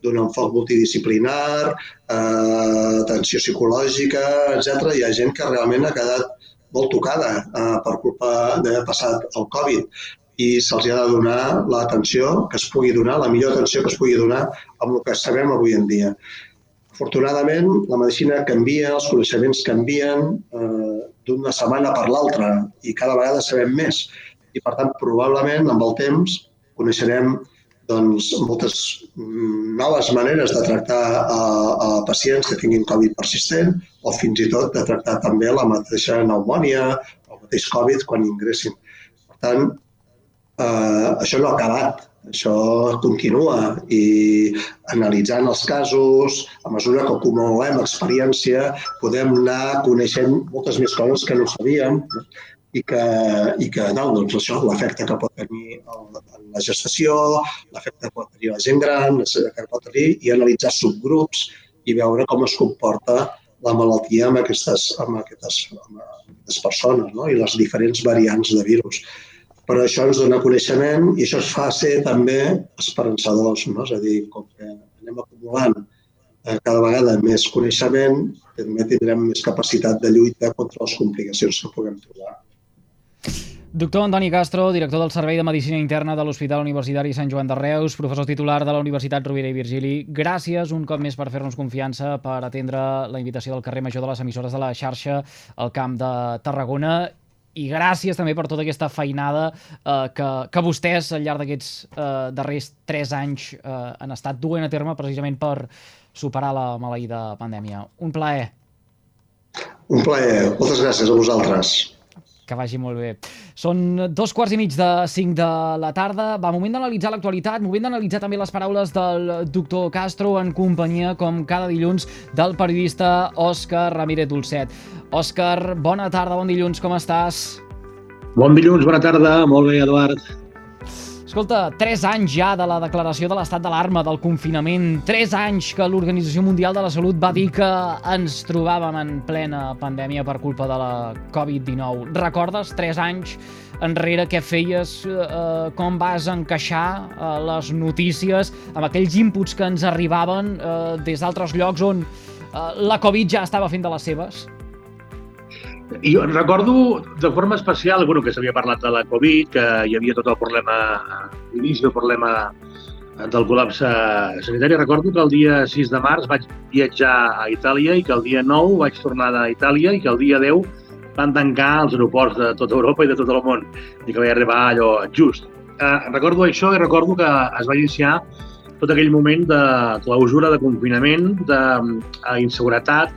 d'un enfoc multidisciplinar, eh, atenció psicològica, etc. Hi ha gent que realment ha quedat molt tocada eh, per culpa d'haver passat el Covid i se'ls ha de donar l'atenció que es pugui donar, la millor atenció que es pugui donar amb el que sabem avui en dia. Afortunadament, la medicina canvia, els coneixements canvien eh, d'una setmana per l'altra i cada vegada sabem més. I, per tant, probablement, amb el temps, coneixerem doncs, moltes noves maneres de tractar a, a pacients que tinguin Covid persistent o fins i tot de tractar també la mateixa pneumònia el mateix Covid quan ingressin. Per tant, eh, això no ha acabat, això continua. I analitzant els casos, a mesura que acumulem experiència, podem anar coneixent moltes més coses que no sabíem i que, i que no, doncs això, l'efecte que pot tenir el, la gestació, l'efecte que pot tenir la gent gran, que pot tenir, i analitzar subgrups i veure com es comporta la malaltia amb aquestes, amb aquestes, amb aquestes persones no? i les diferents variants de virus però això ens dona coneixement i això es fa ser també esperançadors, no? és a dir, com que anem acumulant eh, cada vegada més coneixement, també tindrem més capacitat de lluita contra les complicacions que puguem trobar.
Doctor Antoni Castro, director del Servei de Medicina Interna de l'Hospital Universitari Sant Joan de Reus, professor titular de la Universitat Rovira i Virgili, gràcies un cop més per fer-nos confiança per atendre la invitació del carrer Major de les emissores de la xarxa al Camp de Tarragona i gràcies també per tota aquesta feinada eh, que, que vostès al llarg d'aquests eh, darrers tres anys eh, han estat duent a terme precisament per superar la maleïda pandèmia. Un plaer.
Un plaer. Moltes gràcies a vosaltres.
Que vagi molt bé. Són dos quarts i mig de cinc de la tarda. Va, moment d'analitzar l'actualitat, moment d'analitzar també les paraules del doctor Castro en companyia, com cada dilluns, del periodista Òscar Ramírez Dulcet. Òscar, bona tarda, bon dilluns, com estàs?
Bon dilluns, bona tarda, molt bé, Eduard.
Escolta, tres anys ja de la declaració de l'estat d'alarma, del confinament, tres anys que l'Organització Mundial de la Salut va dir que ens trobàvem en plena pandèmia per culpa de la Covid-19. Recordes, tres anys enrere, què feies, eh, com vas encaixar eh, les notícies amb aquells inputs que ens arribaven eh, des d'altres llocs on eh, la Covid ja estava fent de les seves?
I recordo de forma especial bueno, que s'havia parlat de la Covid, que hi havia tot el problema, l'inici del problema del col·lapse sanitari. Recordo que el dia 6 de març vaig viatjar a Itàlia i que el dia 9 vaig tornar a Itàlia i que el dia 10 van tancar els aeroports de tota Europa i de tot el món i que vaig arribar allò just. Eh, recordo això i recordo que es va iniciar tot aquell moment de clausura, de confinament, d'inseguretat,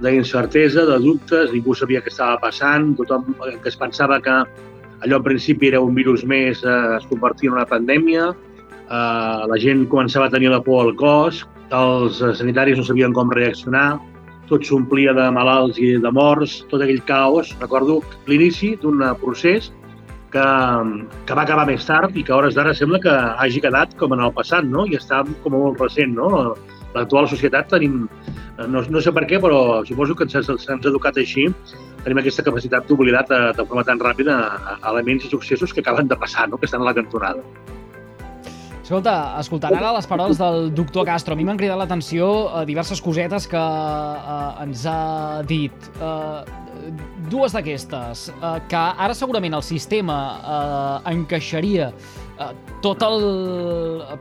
d'incertesa, de dubtes, ningú sabia què estava passant, tothom que es pensava que allò en principi era un virus més eh, es convertia en una pandèmia, eh, la gent començava a tenir la por al cos, els sanitaris no sabien com reaccionar, tot s'omplia de malalts i de morts, tot aquell caos. Recordo l'inici d'un procés que, que va acabar més tard i que a hores d'ara sembla que hagi quedat com en el passat, no? I està com molt recent, no? L'actual societat tenim no, no sé per què, però suposo que ens, ens educat així, tenim aquesta capacitat d'oblidar de, de forma tan ràpida elements i successos que acaben de passar, no? que estan a la cantonada.
Escolta, escoltant ara les paraules del doctor Castro, a mi m'han cridat l'atenció eh, diverses cosetes que eh, ens ha dit. Eh, dues d'aquestes, eh, que ara segurament el sistema eh, encaixaria Eh, tot el...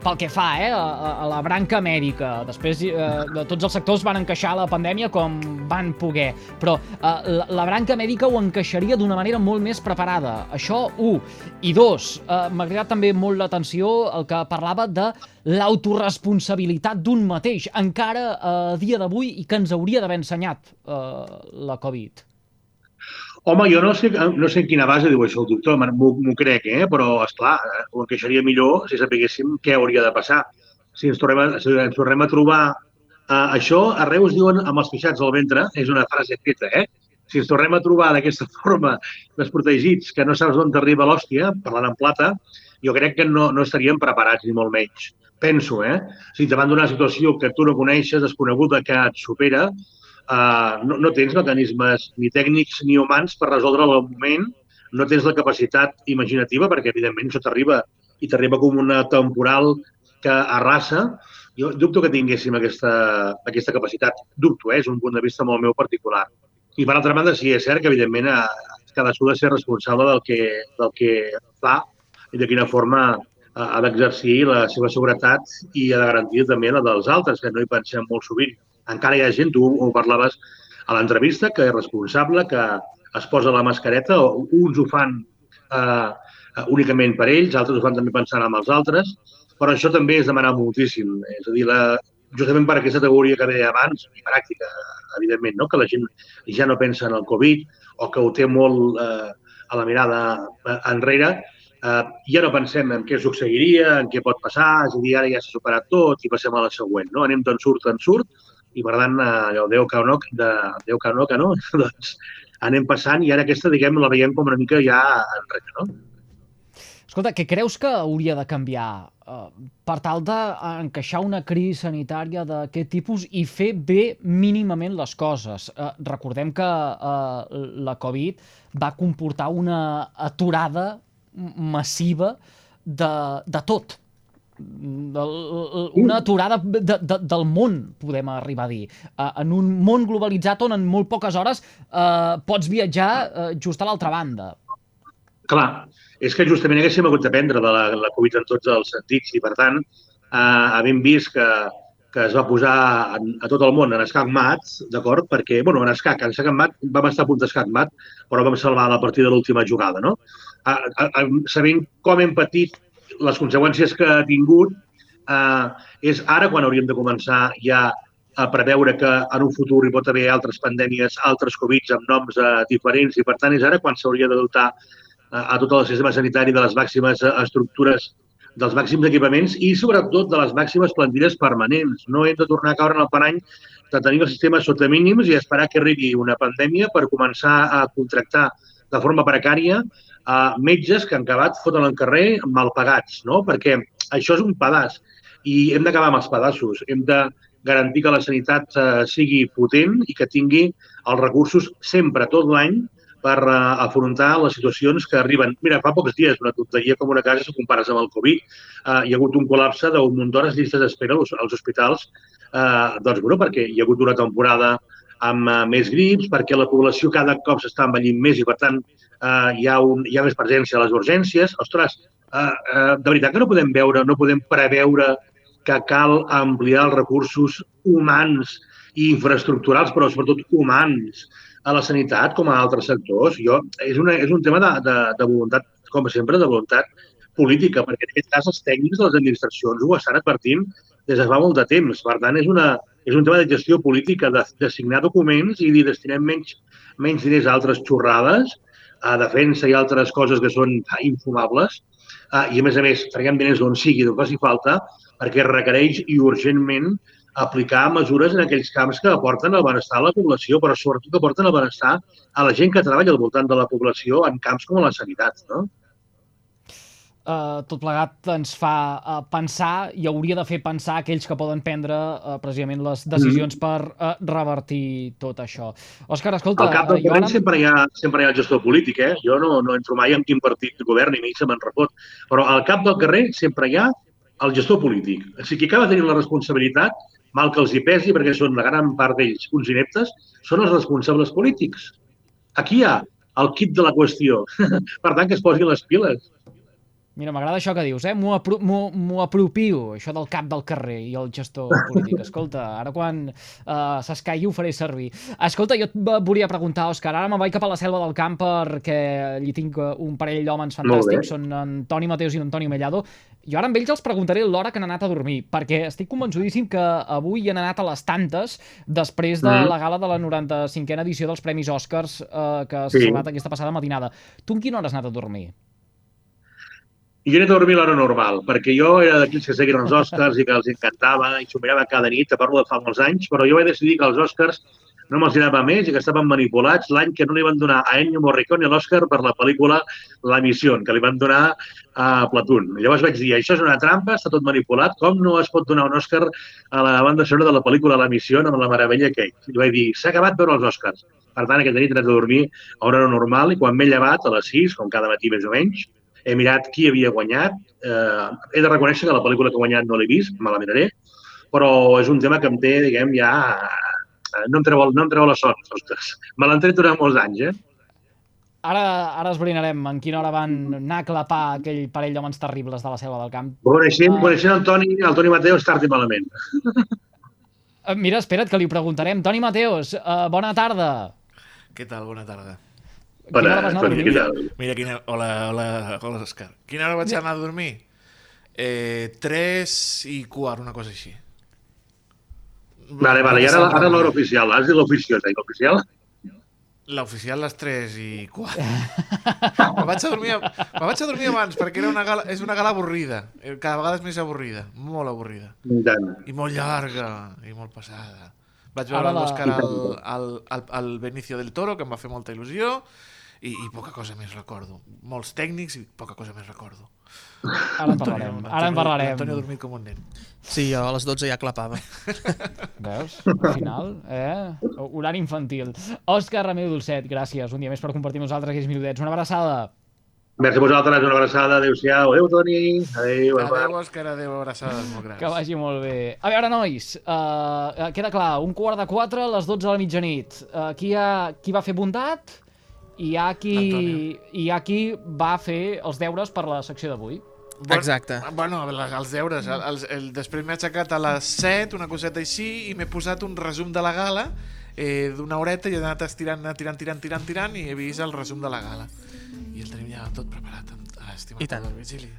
pel que fa eh, a, a la branca mèdica. Després eh, de tots els sectors van encaixar la pandèmia com van poder, però eh, la, la branca mèdica ho encaixaria d'una manera molt més preparada. Això, un. I dos, eh, m'ha agradat també molt l'atenció el que parlava de l'autoresponsabilitat d'un mateix, encara a dia d'avui, i que ens hauria d'haver ensenyat eh, la Covid.
Home, jo no sé, no sé en quina base diu això el doctor, m'ho crec, eh? però, és clar, eh, ho encaixaria millor si sapiguéssim què hauria de passar. Si ens tornem a, si ens tornem a trobar uh, això, a Reus diuen amb els pixats al ventre, és una frase feta, eh? Si ens tornem a trobar d'aquesta [LAUGHS] forma desprotegits, que no saps d'on arriba l'hòstia, parlant en plata, jo crec que no, no estaríem preparats, ni molt menys. Penso, eh? Si davant d'una situació que tu no coneixes, desconeguda, que et supera, eh, no, no tens mecanismes ni tècnics ni humans per resoldre el moment, no tens la capacitat imaginativa, perquè evidentment això t'arriba i t'arriba com una temporal que arrasa. Jo dubto que tinguéssim aquesta, aquesta capacitat. Dubto, eh? és un punt de vista molt meu particular. I per altra banda, sí, és cert que evidentment eh, cadascú ha de ser responsable del que, del que fa i de quina forma eh, ha d'exercir la seva seguretat i ha de garantir també la dels altres, que no hi pensem molt sovint encara hi ha gent, tu ho parlaves a l'entrevista, que és responsable, que es posa la mascareta, o uns ho fan eh, únicament per ells, altres ho fan també pensant en els altres, però això també és demanar moltíssim. És a dir, la, justament per aquesta teoria que deia abans, i pràctica, evidentment, no? que la gent ja no pensa en el Covid o que ho té molt eh, a la mirada eh, enrere, eh, ja no pensem en què succeiria, en què pot passar, és a dir, ara ja s'ha superat tot i passem a la següent. No? Anem d'en surt en surt, i per tant, eh, allò, Déu que no, de, Déu que no, que [LAUGHS] no, doncs anem passant i ara aquesta, diguem, la veiem com una mica ja enrere, no?
Escolta, què creus que hauria de canviar uh, per tal d'encaixar una crisi sanitària d'aquest tipus i fer bé mínimament les coses? Uh, recordem que uh, la Covid va comportar una aturada massiva de, de tot, una aturada de, de, del món, podem arribar a dir. Uh, en un món globalitzat on en molt poques hores uh, pots viatjar uh, just a l'altra banda.
Clar, és que justament haguéssim hagut d'aprendre de la, la Covid en tots els sentits i, per tant, uh, havent vist que, que es va posar a, a tot el món en escac mat, d'acord? Perquè, bueno, en escac, en escac mat, vam estar a punt d'escac mat, però vam salvar la partida de l'última jugada, no? Uh, uh, uh, sabent com hem patit les conseqüències que ha tingut eh, és ara quan hauríem de començar ja a preveure que en un futur hi pot haver altres pandèmies, altres Covids amb noms eh, diferents i per tant és ara quan s'hauria de dotar eh, a tot el sistema sanitari de les màximes eh, estructures dels màxims equipaments i sobretot de les màximes plantilles permanents. No hem de tornar a caure en el parany de tenir el sistema sota mínims i esperar que arribi una pandèmia per començar a contractar de forma precària uh, metges que han acabat foten al carrer mal pagats, no? perquè això és un pedaç i hem d'acabar amb els pedaços. Hem de garantir que la sanitat uh, sigui potent i que tingui els recursos sempre, tot l'any, per uh, afrontar les situacions que arriben. Mira, fa pocs dies, una tonteria com una casa, si compares amb el Covid, uh, hi ha hagut un col·lapse d'un munt d'hores llistes d'espera als, als hospitals, uh, doncs, bueno, perquè hi ha hagut una temporada amb uh, més grips, perquè la població cada cop s'està envellint més i, per tant, uh, hi, ha un, hi ha més presència a les urgències. Ostres, uh, uh, de veritat que no podem veure, no podem preveure que cal ampliar els recursos humans i infraestructurals, però sobretot humans, a la sanitat com a altres sectors. Jo, és, una, és un tema de, de, de voluntat, com sempre, de voluntat política, perquè en aquest cas els tècnics de les administracions ho estan advertint des de fa molt de temps. Per tant, és, una, és un tema de gestió política, de, de signar documents i dir destinem menys, menys diners a altres xorrades, a defensa i altres coses que són infumables, uh, i a més a més traguem diners d'on sigui, d'on faci falta, perquè requereix i urgentment aplicar mesures en aquells camps que aporten el benestar a la població, però sobretot que aporten el benestar a la gent que treballa al voltant de la població en camps com la sanitat. No?
Uh, tot plegat ens fa uh, pensar i hauria de fer pensar aquells que poden prendre uh, precisament les decisions mm. per uh, revertir tot això. Òscar, escolta...
Al cap del uh, ara... sempre, hi ha, sempre hi ha el gestor polític, eh? Jo no, no entro mai en quin partit govern i mi se me'n repot. Però al cap del carrer sempre hi ha el gestor polític. O sigui, qui acaba tenint la responsabilitat mal que els hi pesi, perquè són la gran part d'ells uns ineptes, són els responsables polítics. Aquí hi ha el kit de la qüestió. [LAUGHS] per tant, que es posin les piles.
Mira, m'agrada això que dius, eh? M'ho apro apropio, això del cap del carrer i el gestor [LAUGHS] polític. Escolta, ara quan uh, s'escaigui ho faré servir. Escolta, jo et volia preguntar, Òscar, ara me'n vaig cap a la selva del camp perquè allí tinc un parell d'homes fantàstics, són Antoni Mateus i Antoni Mellado. Jo ara amb ells els preguntaré l'hora que han anat a dormir, perquè estic convençudíssim que avui han anat a les tantes després de mm. la gala de la 95a edició dels Premis Oscars uh, que s'ha sí. celebrat aquesta passada matinada. Tu en quina hora has anat a dormir?
I jo he anat a dormir l'hora normal, perquè jo era d'aquells que seguien els Oscars i que els encantava i s'ho mirava cada nit, a parlo de fa molts anys, però jo vaig decidir que els Oscars no me'ls anava més i que estaven manipulats l'any que no li van donar a Ennio Morricone l'Oscar per la pel·lícula La Missió, que li van donar a Platoon. Llavors vaig dir, això és una trampa, està tot manipulat, com no es pot donar un Oscar a la banda sonora de la pel·lícula La Missió amb la meravella Kate? I vaig dir, s'ha acabat veure els Oscars. Per tant, aquesta nit he anat a dormir a hora normal i quan m'he llevat, a les 6, com cada matí més o menys, he mirat qui havia guanyat. Eh, he de reconèixer que la pel·lícula que ha guanyat no l'he vist, me la miraré, però és un tema que em té, diguem, ja... No em treu, no em treu la son, ostres. Me l'han tret durant molts anys, eh?
Ara, ara esbrinarem en quina hora van anar a clapar aquell parell d'homes terribles de la selva del camp.
Coneixent, uh... coneixent el Toni, el Toni Mateus, tard i malament.
Eh, mira, espera't, que li preguntarem. Toni Mateus, uh, bona tarda.
Què tal? Bona tarda.
Quina hora vas anar a dormir?
Mira, quina... Hola, hola, hola, Òscar. Quina hora vaig anar a dormir? Eh, 3 i quart, una cosa així.
Vale, vale, i ara, ara l'hora oficial. Has dit l'oficiosa i l'oficial?
L'oficial les 3 i 4. me, vaig a dormir, me vaig a dormir abans perquè era una gala, és una gala avorrida. Eh, cada vegada és més avorrida, molt avorrida. I molt llarga, i molt passada. Vaig veure l'Òscar al, al, al, al Benicio del Toro, que em va fer molta il·lusió, i, i poca cosa més recordo. Molts tècnics i poca cosa més recordo.
Ara en parlarem. Ara en parlarem.
Antonio ha dormit com un nen.
Sí, jo a les 12 ja clapava. [LAUGHS]
Veus? Al final, eh? Horari infantil. Òscar Ramiro Dolcet, gràcies un dia més per compartir amb nosaltres aquells minutets. Una abraçada.
Merci a vosaltres, una abraçada, adéu-siau, adéu Toni,
adéu, adéu Òscar, adéu, abraçades molt grans.
Que vagi molt bé. A veure, nois, uh, queda clar, un quart de quatre a les 12 de la mitjanit. Uh, qui, ha, qui va fer bondat? I hi ha qui, hi ha qui va fer els deures per la secció d'avui.
Bon, Exacte.
Bueno, els deures. El, el, el, després m'he aixecat a les 7, una coseta així, i m'he posat un resum de la gala eh, d'una horeta i he anat estirant, tirant, tirant, tirant, tirant, i he vist el resum de la gala. I el tenim ja tot preparat, estimat I tant. Virgili.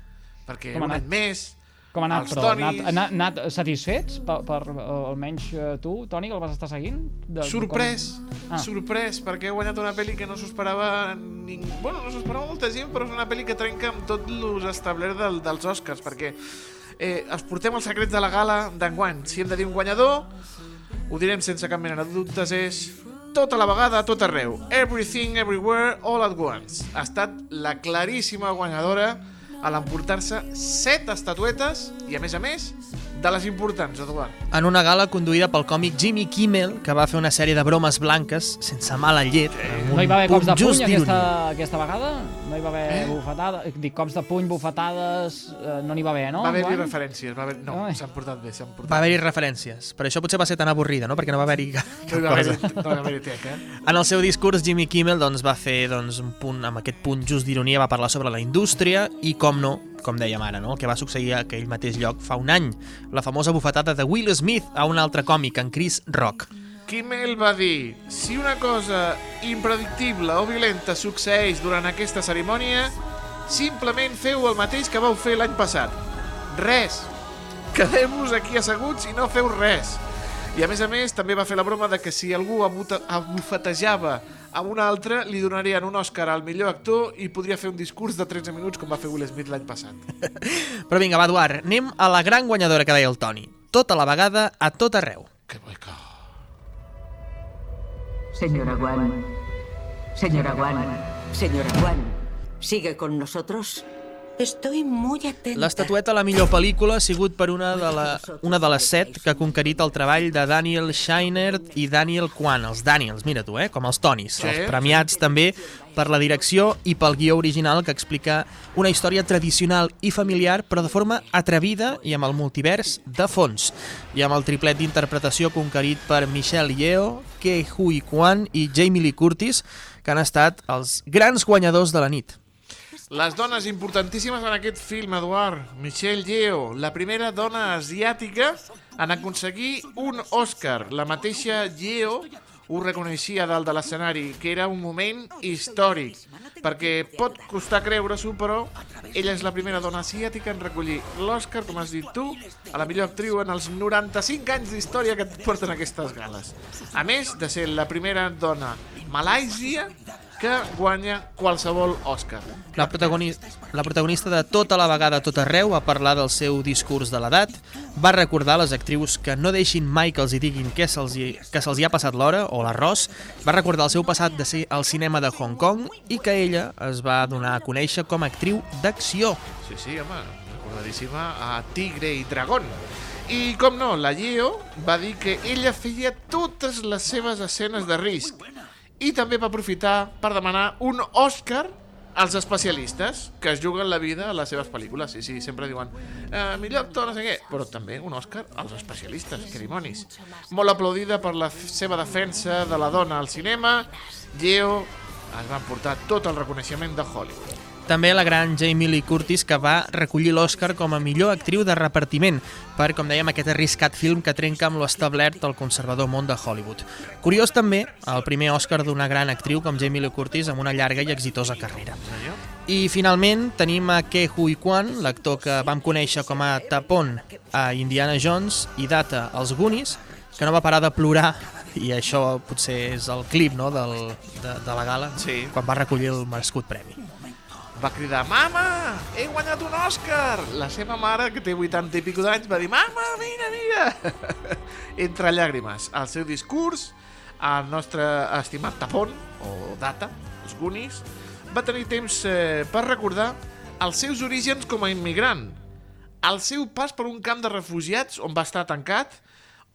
Perquè un any més,
com ha anat, els però? Tonis... Anat, anat, anat satisfets per, per almenys uh, tu, Toni, que el vas estar seguint?
De, sorprès, com... ah. sorprès, perquè he guanyat una pel·li que no s'ho esperava ningú... Bueno, no s'ho esperava molta gent, però és una pel·li que trenca amb tot l'ús establert del, dels Oscars, perquè eh, els portem els secrets de la gala d'enguany. Si hem de dir un guanyador, ho direm sense cap mena de dubtes, és tota la vegada, a tot arreu. Everything, Everywhere, All at Once. Ha estat la claríssima guanyadora a l'emportar-se set estatuetes i, a més a més, de les importants, Eduard.
En una gala conduïda pel còmic Jimmy Kimmel, que va fer una sèrie de bromes blanques sense mala llet. amb
No hi va haver cops de puny aquesta, aquesta vegada? No hi va haver
Eh?
bufetades? Dic, cops de puny, bufetades... Eh, no n'hi va haver, no?
va haver-hi referències. Va haver... No,
Ai.
s'han portat bé, s'han portat
Va haver-hi referències, per això potser va ser tan avorrida, no? perquè no va haver-hi cap
No va haver-hi no va haver teca.
En el seu discurs, Jimmy Kimmel doncs, va fer doncs, un punt, amb aquest punt just d'ironia, va parlar sobre la indústria i, com no, com dèiem ara, no? el que va succeir a aquell mateix lloc fa un any, la famosa bufetada de Will Smith a un altre còmic, en Chris Rock.
Kimmel va dir si una cosa impredictible o violenta succeeix durant aquesta cerimònia, simplement feu el mateix que vau fer l'any passat. Res. Quedeu-vos aquí asseguts i no feu res. I a més a més també va fer la broma de que si algú abufetejava a un altre, li donarien un Òscar al millor actor i podria fer un discurs de 13 minuts com va fer Will Smith l'any passat. [LAUGHS]
Però vinga, va, Eduard, anem a la gran guanyadora que deia el Toni. Tota la vegada, a tot arreu.
Que boica.
Señora Guan. Señora Guan. Señora Guan. ¿Sigue con nosotros? Estoy muy atenta.
L'estatueta a la millor pel·lícula ha sigut per una de, la, una de les set que ha conquerit el treball de Daniel Scheinert i Daniel Kwan, els Daniels, mira tu, eh? com els Tonis,
Sí.
els premiats també per la direcció i pel guió original que explica una història tradicional i familiar però de forma atrevida i amb el multivers de fons i amb el triplet d'interpretació conquerit per Michelle Yeoh, Ke Huy Kwan i Jamie Lee Curtis que han estat els grans guanyadors de la nit.
Les dones importantíssimes en aquest film, Eduard. Michelle Yeoh, la primera dona asiàtica en aconseguir un Oscar. La mateixa Yeoh ho reconeixia dalt de l'escenari, que era un moment històric, perquè pot costar creure-s'ho, però ella és la primera dona asiàtica en recollir l'Oscar, com has dit tu, a la millor actriu en els 95 anys d'història que et porten aquestes gales. A més de ser la primera dona malàisia que guanya qualsevol Òscar.
La, protagoni la protagonista de tota la vegada tot arreu va parlar del seu discurs de l'edat, va recordar a les actrius que no deixin mai que els hi diguin que se'ls hi, que se'ls hi ha passat l'hora o l'arròs, va recordar el seu passat de ser al cinema de Hong Kong i que ella es va donar a conèixer com a actriu d'acció.
Sí, sí, home, recordadíssima a Tigre i Dragón. I, com no, la Gio va dir que ella feia totes les seves escenes de risc i també va aprofitar per demanar un Òscar als especialistes que es juguen la vida a les seves pel·lícules. Sí, sí, sempre diuen eh, millor actor, no sé què, però també un Òscar als especialistes, que dimonis. Molt aplaudida per la seva defensa de la dona al cinema, Geo es va emportar tot el reconeixement de Hollywood.
També la gran Jamie Lee Curtis, que va recollir l'Oscar com a millor actriu de repartiment per, com dèiem, aquest arriscat film que trenca amb l'establert al conservador món de Hollywood. Curiós també el primer Oscar d'una gran actriu com Jamie Lee Curtis amb una llarga i exitosa carrera. I finalment tenim a Ke Huy Kwan, l'actor que vam conèixer com a Tapon a Indiana Jones i Data als Goonies, que no va parar de plorar i això potser és el clip no, del, de, de la gala,
Sí.
quan va recollir el merescut premi.
Va cridar «Mama, he guanyat un Òscar!» La seva mare, que té 80 i pico d'anys, va dir «Mama, mira, mira!» [LAUGHS] Entre llàgrimes. Al seu discurs, el nostre estimat Tapón, o Data, els Goonies, va tenir temps eh, per recordar els seus orígens com a immigrant, el seu pas per un camp de refugiats on va estar tancat,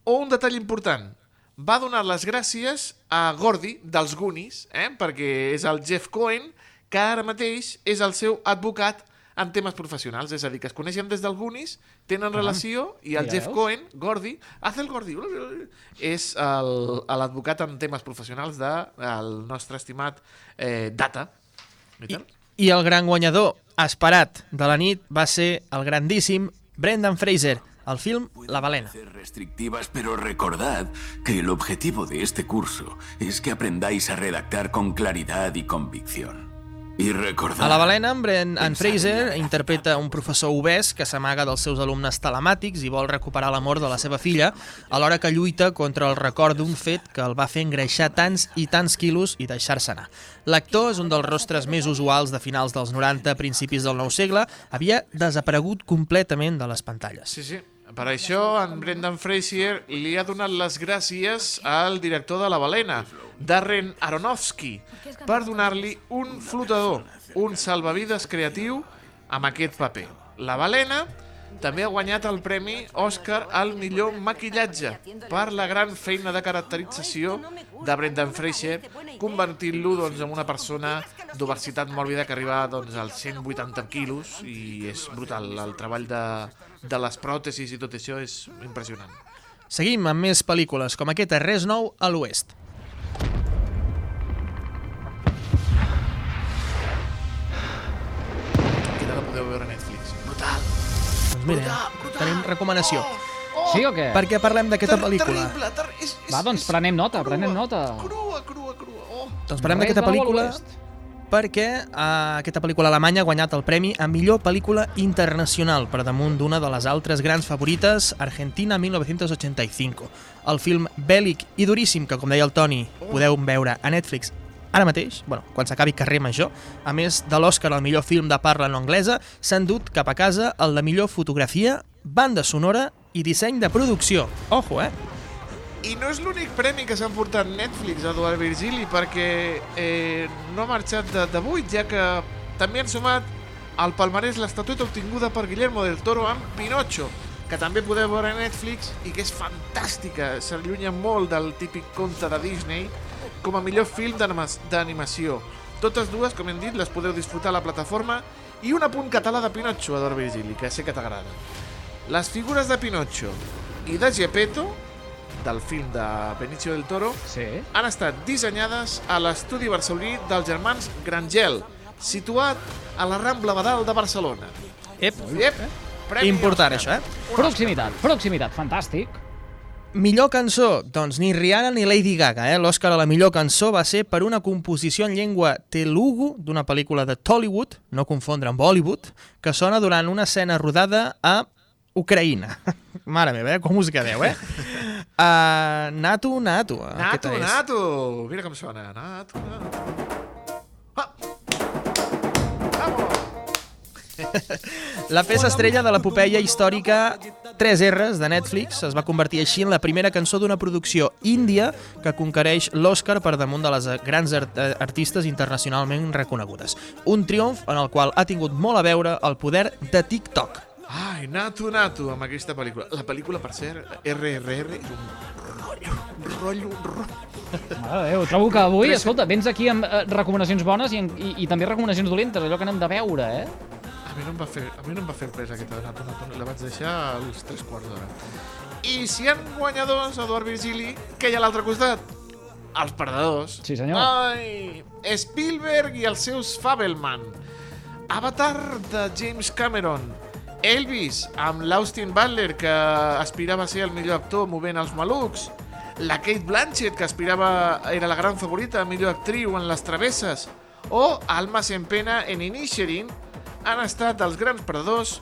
o un detall important, va donar les gràcies a Gordy dels Goonies, eh? perquè és el Jeff Cohen, que ara mateix és el seu advocat en temes professionals, és a dir, que es coneixen des del Goonies, tenen
Ah,
relació, i el
ja
Jeff
veus.
Cohen, Gordy, hace el Gordy, és el- l'advocat en temes professionals del de, el nostre estimat eh, Data. I,
I el gran guanyador esperat de la nit va ser el grandíssim Brendan Fraser, al film La Balena.
restrictivas, pero recordad que el objetivo de este curso es que aprendáis a redactar con claridad y convicción. Y recordad...
A La Balena, en, Bren, en Fraser interpreta un professor obès que s'amaga dels seus alumnes telemàtics i vol recuperar l'amor de la seva filla, alhora que lluita contra el record d'un fet que el va fer engreixar tants i tants quilos i deixar-se anar. L'actor és un dels rostres més usuals de finals dels 90, principis del nou segle, havia desaparegut completament de les pantalles.
Sí, sí. Per això, en Brendan Fraser li ha donat les gràcies al director de La Balena, Darren Aronofsky, per donar-li un flotador, un salvavides creatiu amb aquest paper. La balena també ha guanyat el Premi Oscar al millor maquillatge per la gran feina de caracterització de Brendan Fraser, convertint-lo doncs, en una persona d'obesitat mòrbida que arriba doncs, als 180 quilos i és brutal. El treball de, de les pròtesis i tot això és impressionant.
Seguim amb més pel·lícules, com aquesta Res nou a l'Oest.
Podeu veure a Netflix. Brutal!
Doncs mira, tenim recomanació.
Sí o què?
Per què parlem d'aquesta pel·lícula?
Terrible, ter és, és,
Va, doncs prenem nota, prenem nota.
crua, crua, crua. Oh.
Doncs parlem d'aquesta pel·lícula perquè uh, aquesta pel·lícula alemanya ha guanyat el premi a millor pel·lícula internacional per damunt d'una de les altres grans favorites, Argentina 1985. El film bèl·lic i duríssim que, com deia el Toni, podeu veure a Netflix ara mateix, bueno, quan s'acabi carrer major, a més de l'Oscar al millor film de parla no anglesa, s'han dut cap a casa el de millor fotografia, banda sonora i disseny de producció. Ojo, eh?
I no és l'únic premi que s'ha portat Netflix Eduard Virgili perquè eh, no ha marxat de, de buit, ja que també han sumat al palmarès l'estatueta obtinguda per Guillermo del Toro amb Pinocho, que també podeu veure a Netflix i que és fantàstica, s'allunya molt del típic conte de Disney com a millor film d'anima- d'animació. Totes dues, com hem dit, les podeu disfrutar a la plataforma i un apunt català de Pinocho, Eduard Virgili, que sé que t'agrada. Les figures de Pinocho i de Gepetto, del film de Benicio del Toro,
sí.
han estat dissenyades a l'estudi barceloní dels germans Grangel, situat a la Rambla Badal de Barcelona.
Ep,
Ep, premi
important
Oscar.
això, eh?
Proximitat, proximitat, fantàstic.
Millor cançó, doncs ni Rihanna ni Lady Gaga, eh? L'Oscar a la millor cançó va ser per una composició en llengua telugu d'una pel·lícula de Tollywood, no confondre amb Bollywood, que sona durant una escena rodada a Ucraïna. [LAUGHS] Mare meva, eh? com us quedeu, eh? Uh, [LAUGHS] Natu. aquesta
Nato,
és.
Nato! Mira com sona. Nato, Nato.
La peça estrella de l'epopeia històrica 3 R's de Netflix es va convertir així en la primera cançó d'una producció índia que conquereix l'Oscar per damunt de les grans art artistes internacionalment reconegudes. Un triomf en el qual ha tingut molt a veure el poder de TikTok.
Ai, Nato, Nato, amb aquesta pel·lícula. La pel·lícula, per cert, RRR, és un rotllo, un rotllo, un rotllo.
Mare de Déu, trobo que avui, escolta, vens aquí amb eh, recomanacions bones i, i, i també recomanacions dolentes, allò que n'hem de veure, eh?
A mi no em va fer, a mi no em va fer presa aquesta de Nato, la vaig deixar als tres quarts d'hora. I si hi ha guanyadors, Eduard Virgili, què hi ha a l'altre costat? Els perdedors.
Sí, senyor.
Ai, Spielberg i els seus Fabelman. Avatar de James Cameron. Elvis, amb l'Austin Butler, que aspirava a ser el millor actor movent els malucs. La Kate Blanchett, que aspirava era la gran favorita millor actriu en Les Travesses. O Almas en pena en Inisherin han estat els grans perdedors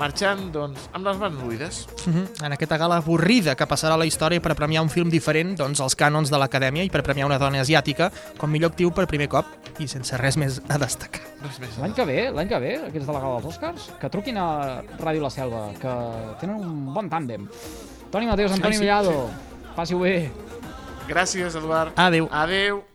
marxant, doncs, amb les mans buides.
Mhm. En aquesta gala avorrida que passarà a la història per premiar un film diferent doncs, als cànons de l'acadèmia i per premiar una dona asiàtica com millor actiu per primer cop i sense res més a destacar.
Res més.
L'any que ve, l'any que ve, aquests de la gala dels Oscars, que truquin a Ràdio La Selva, que tenen un bon tàndem. Toni Mateus, Antoni
Sí, sí,
Millado, passi-ho bé.
Gràcies, Eduard.
Adéu.
Adéu.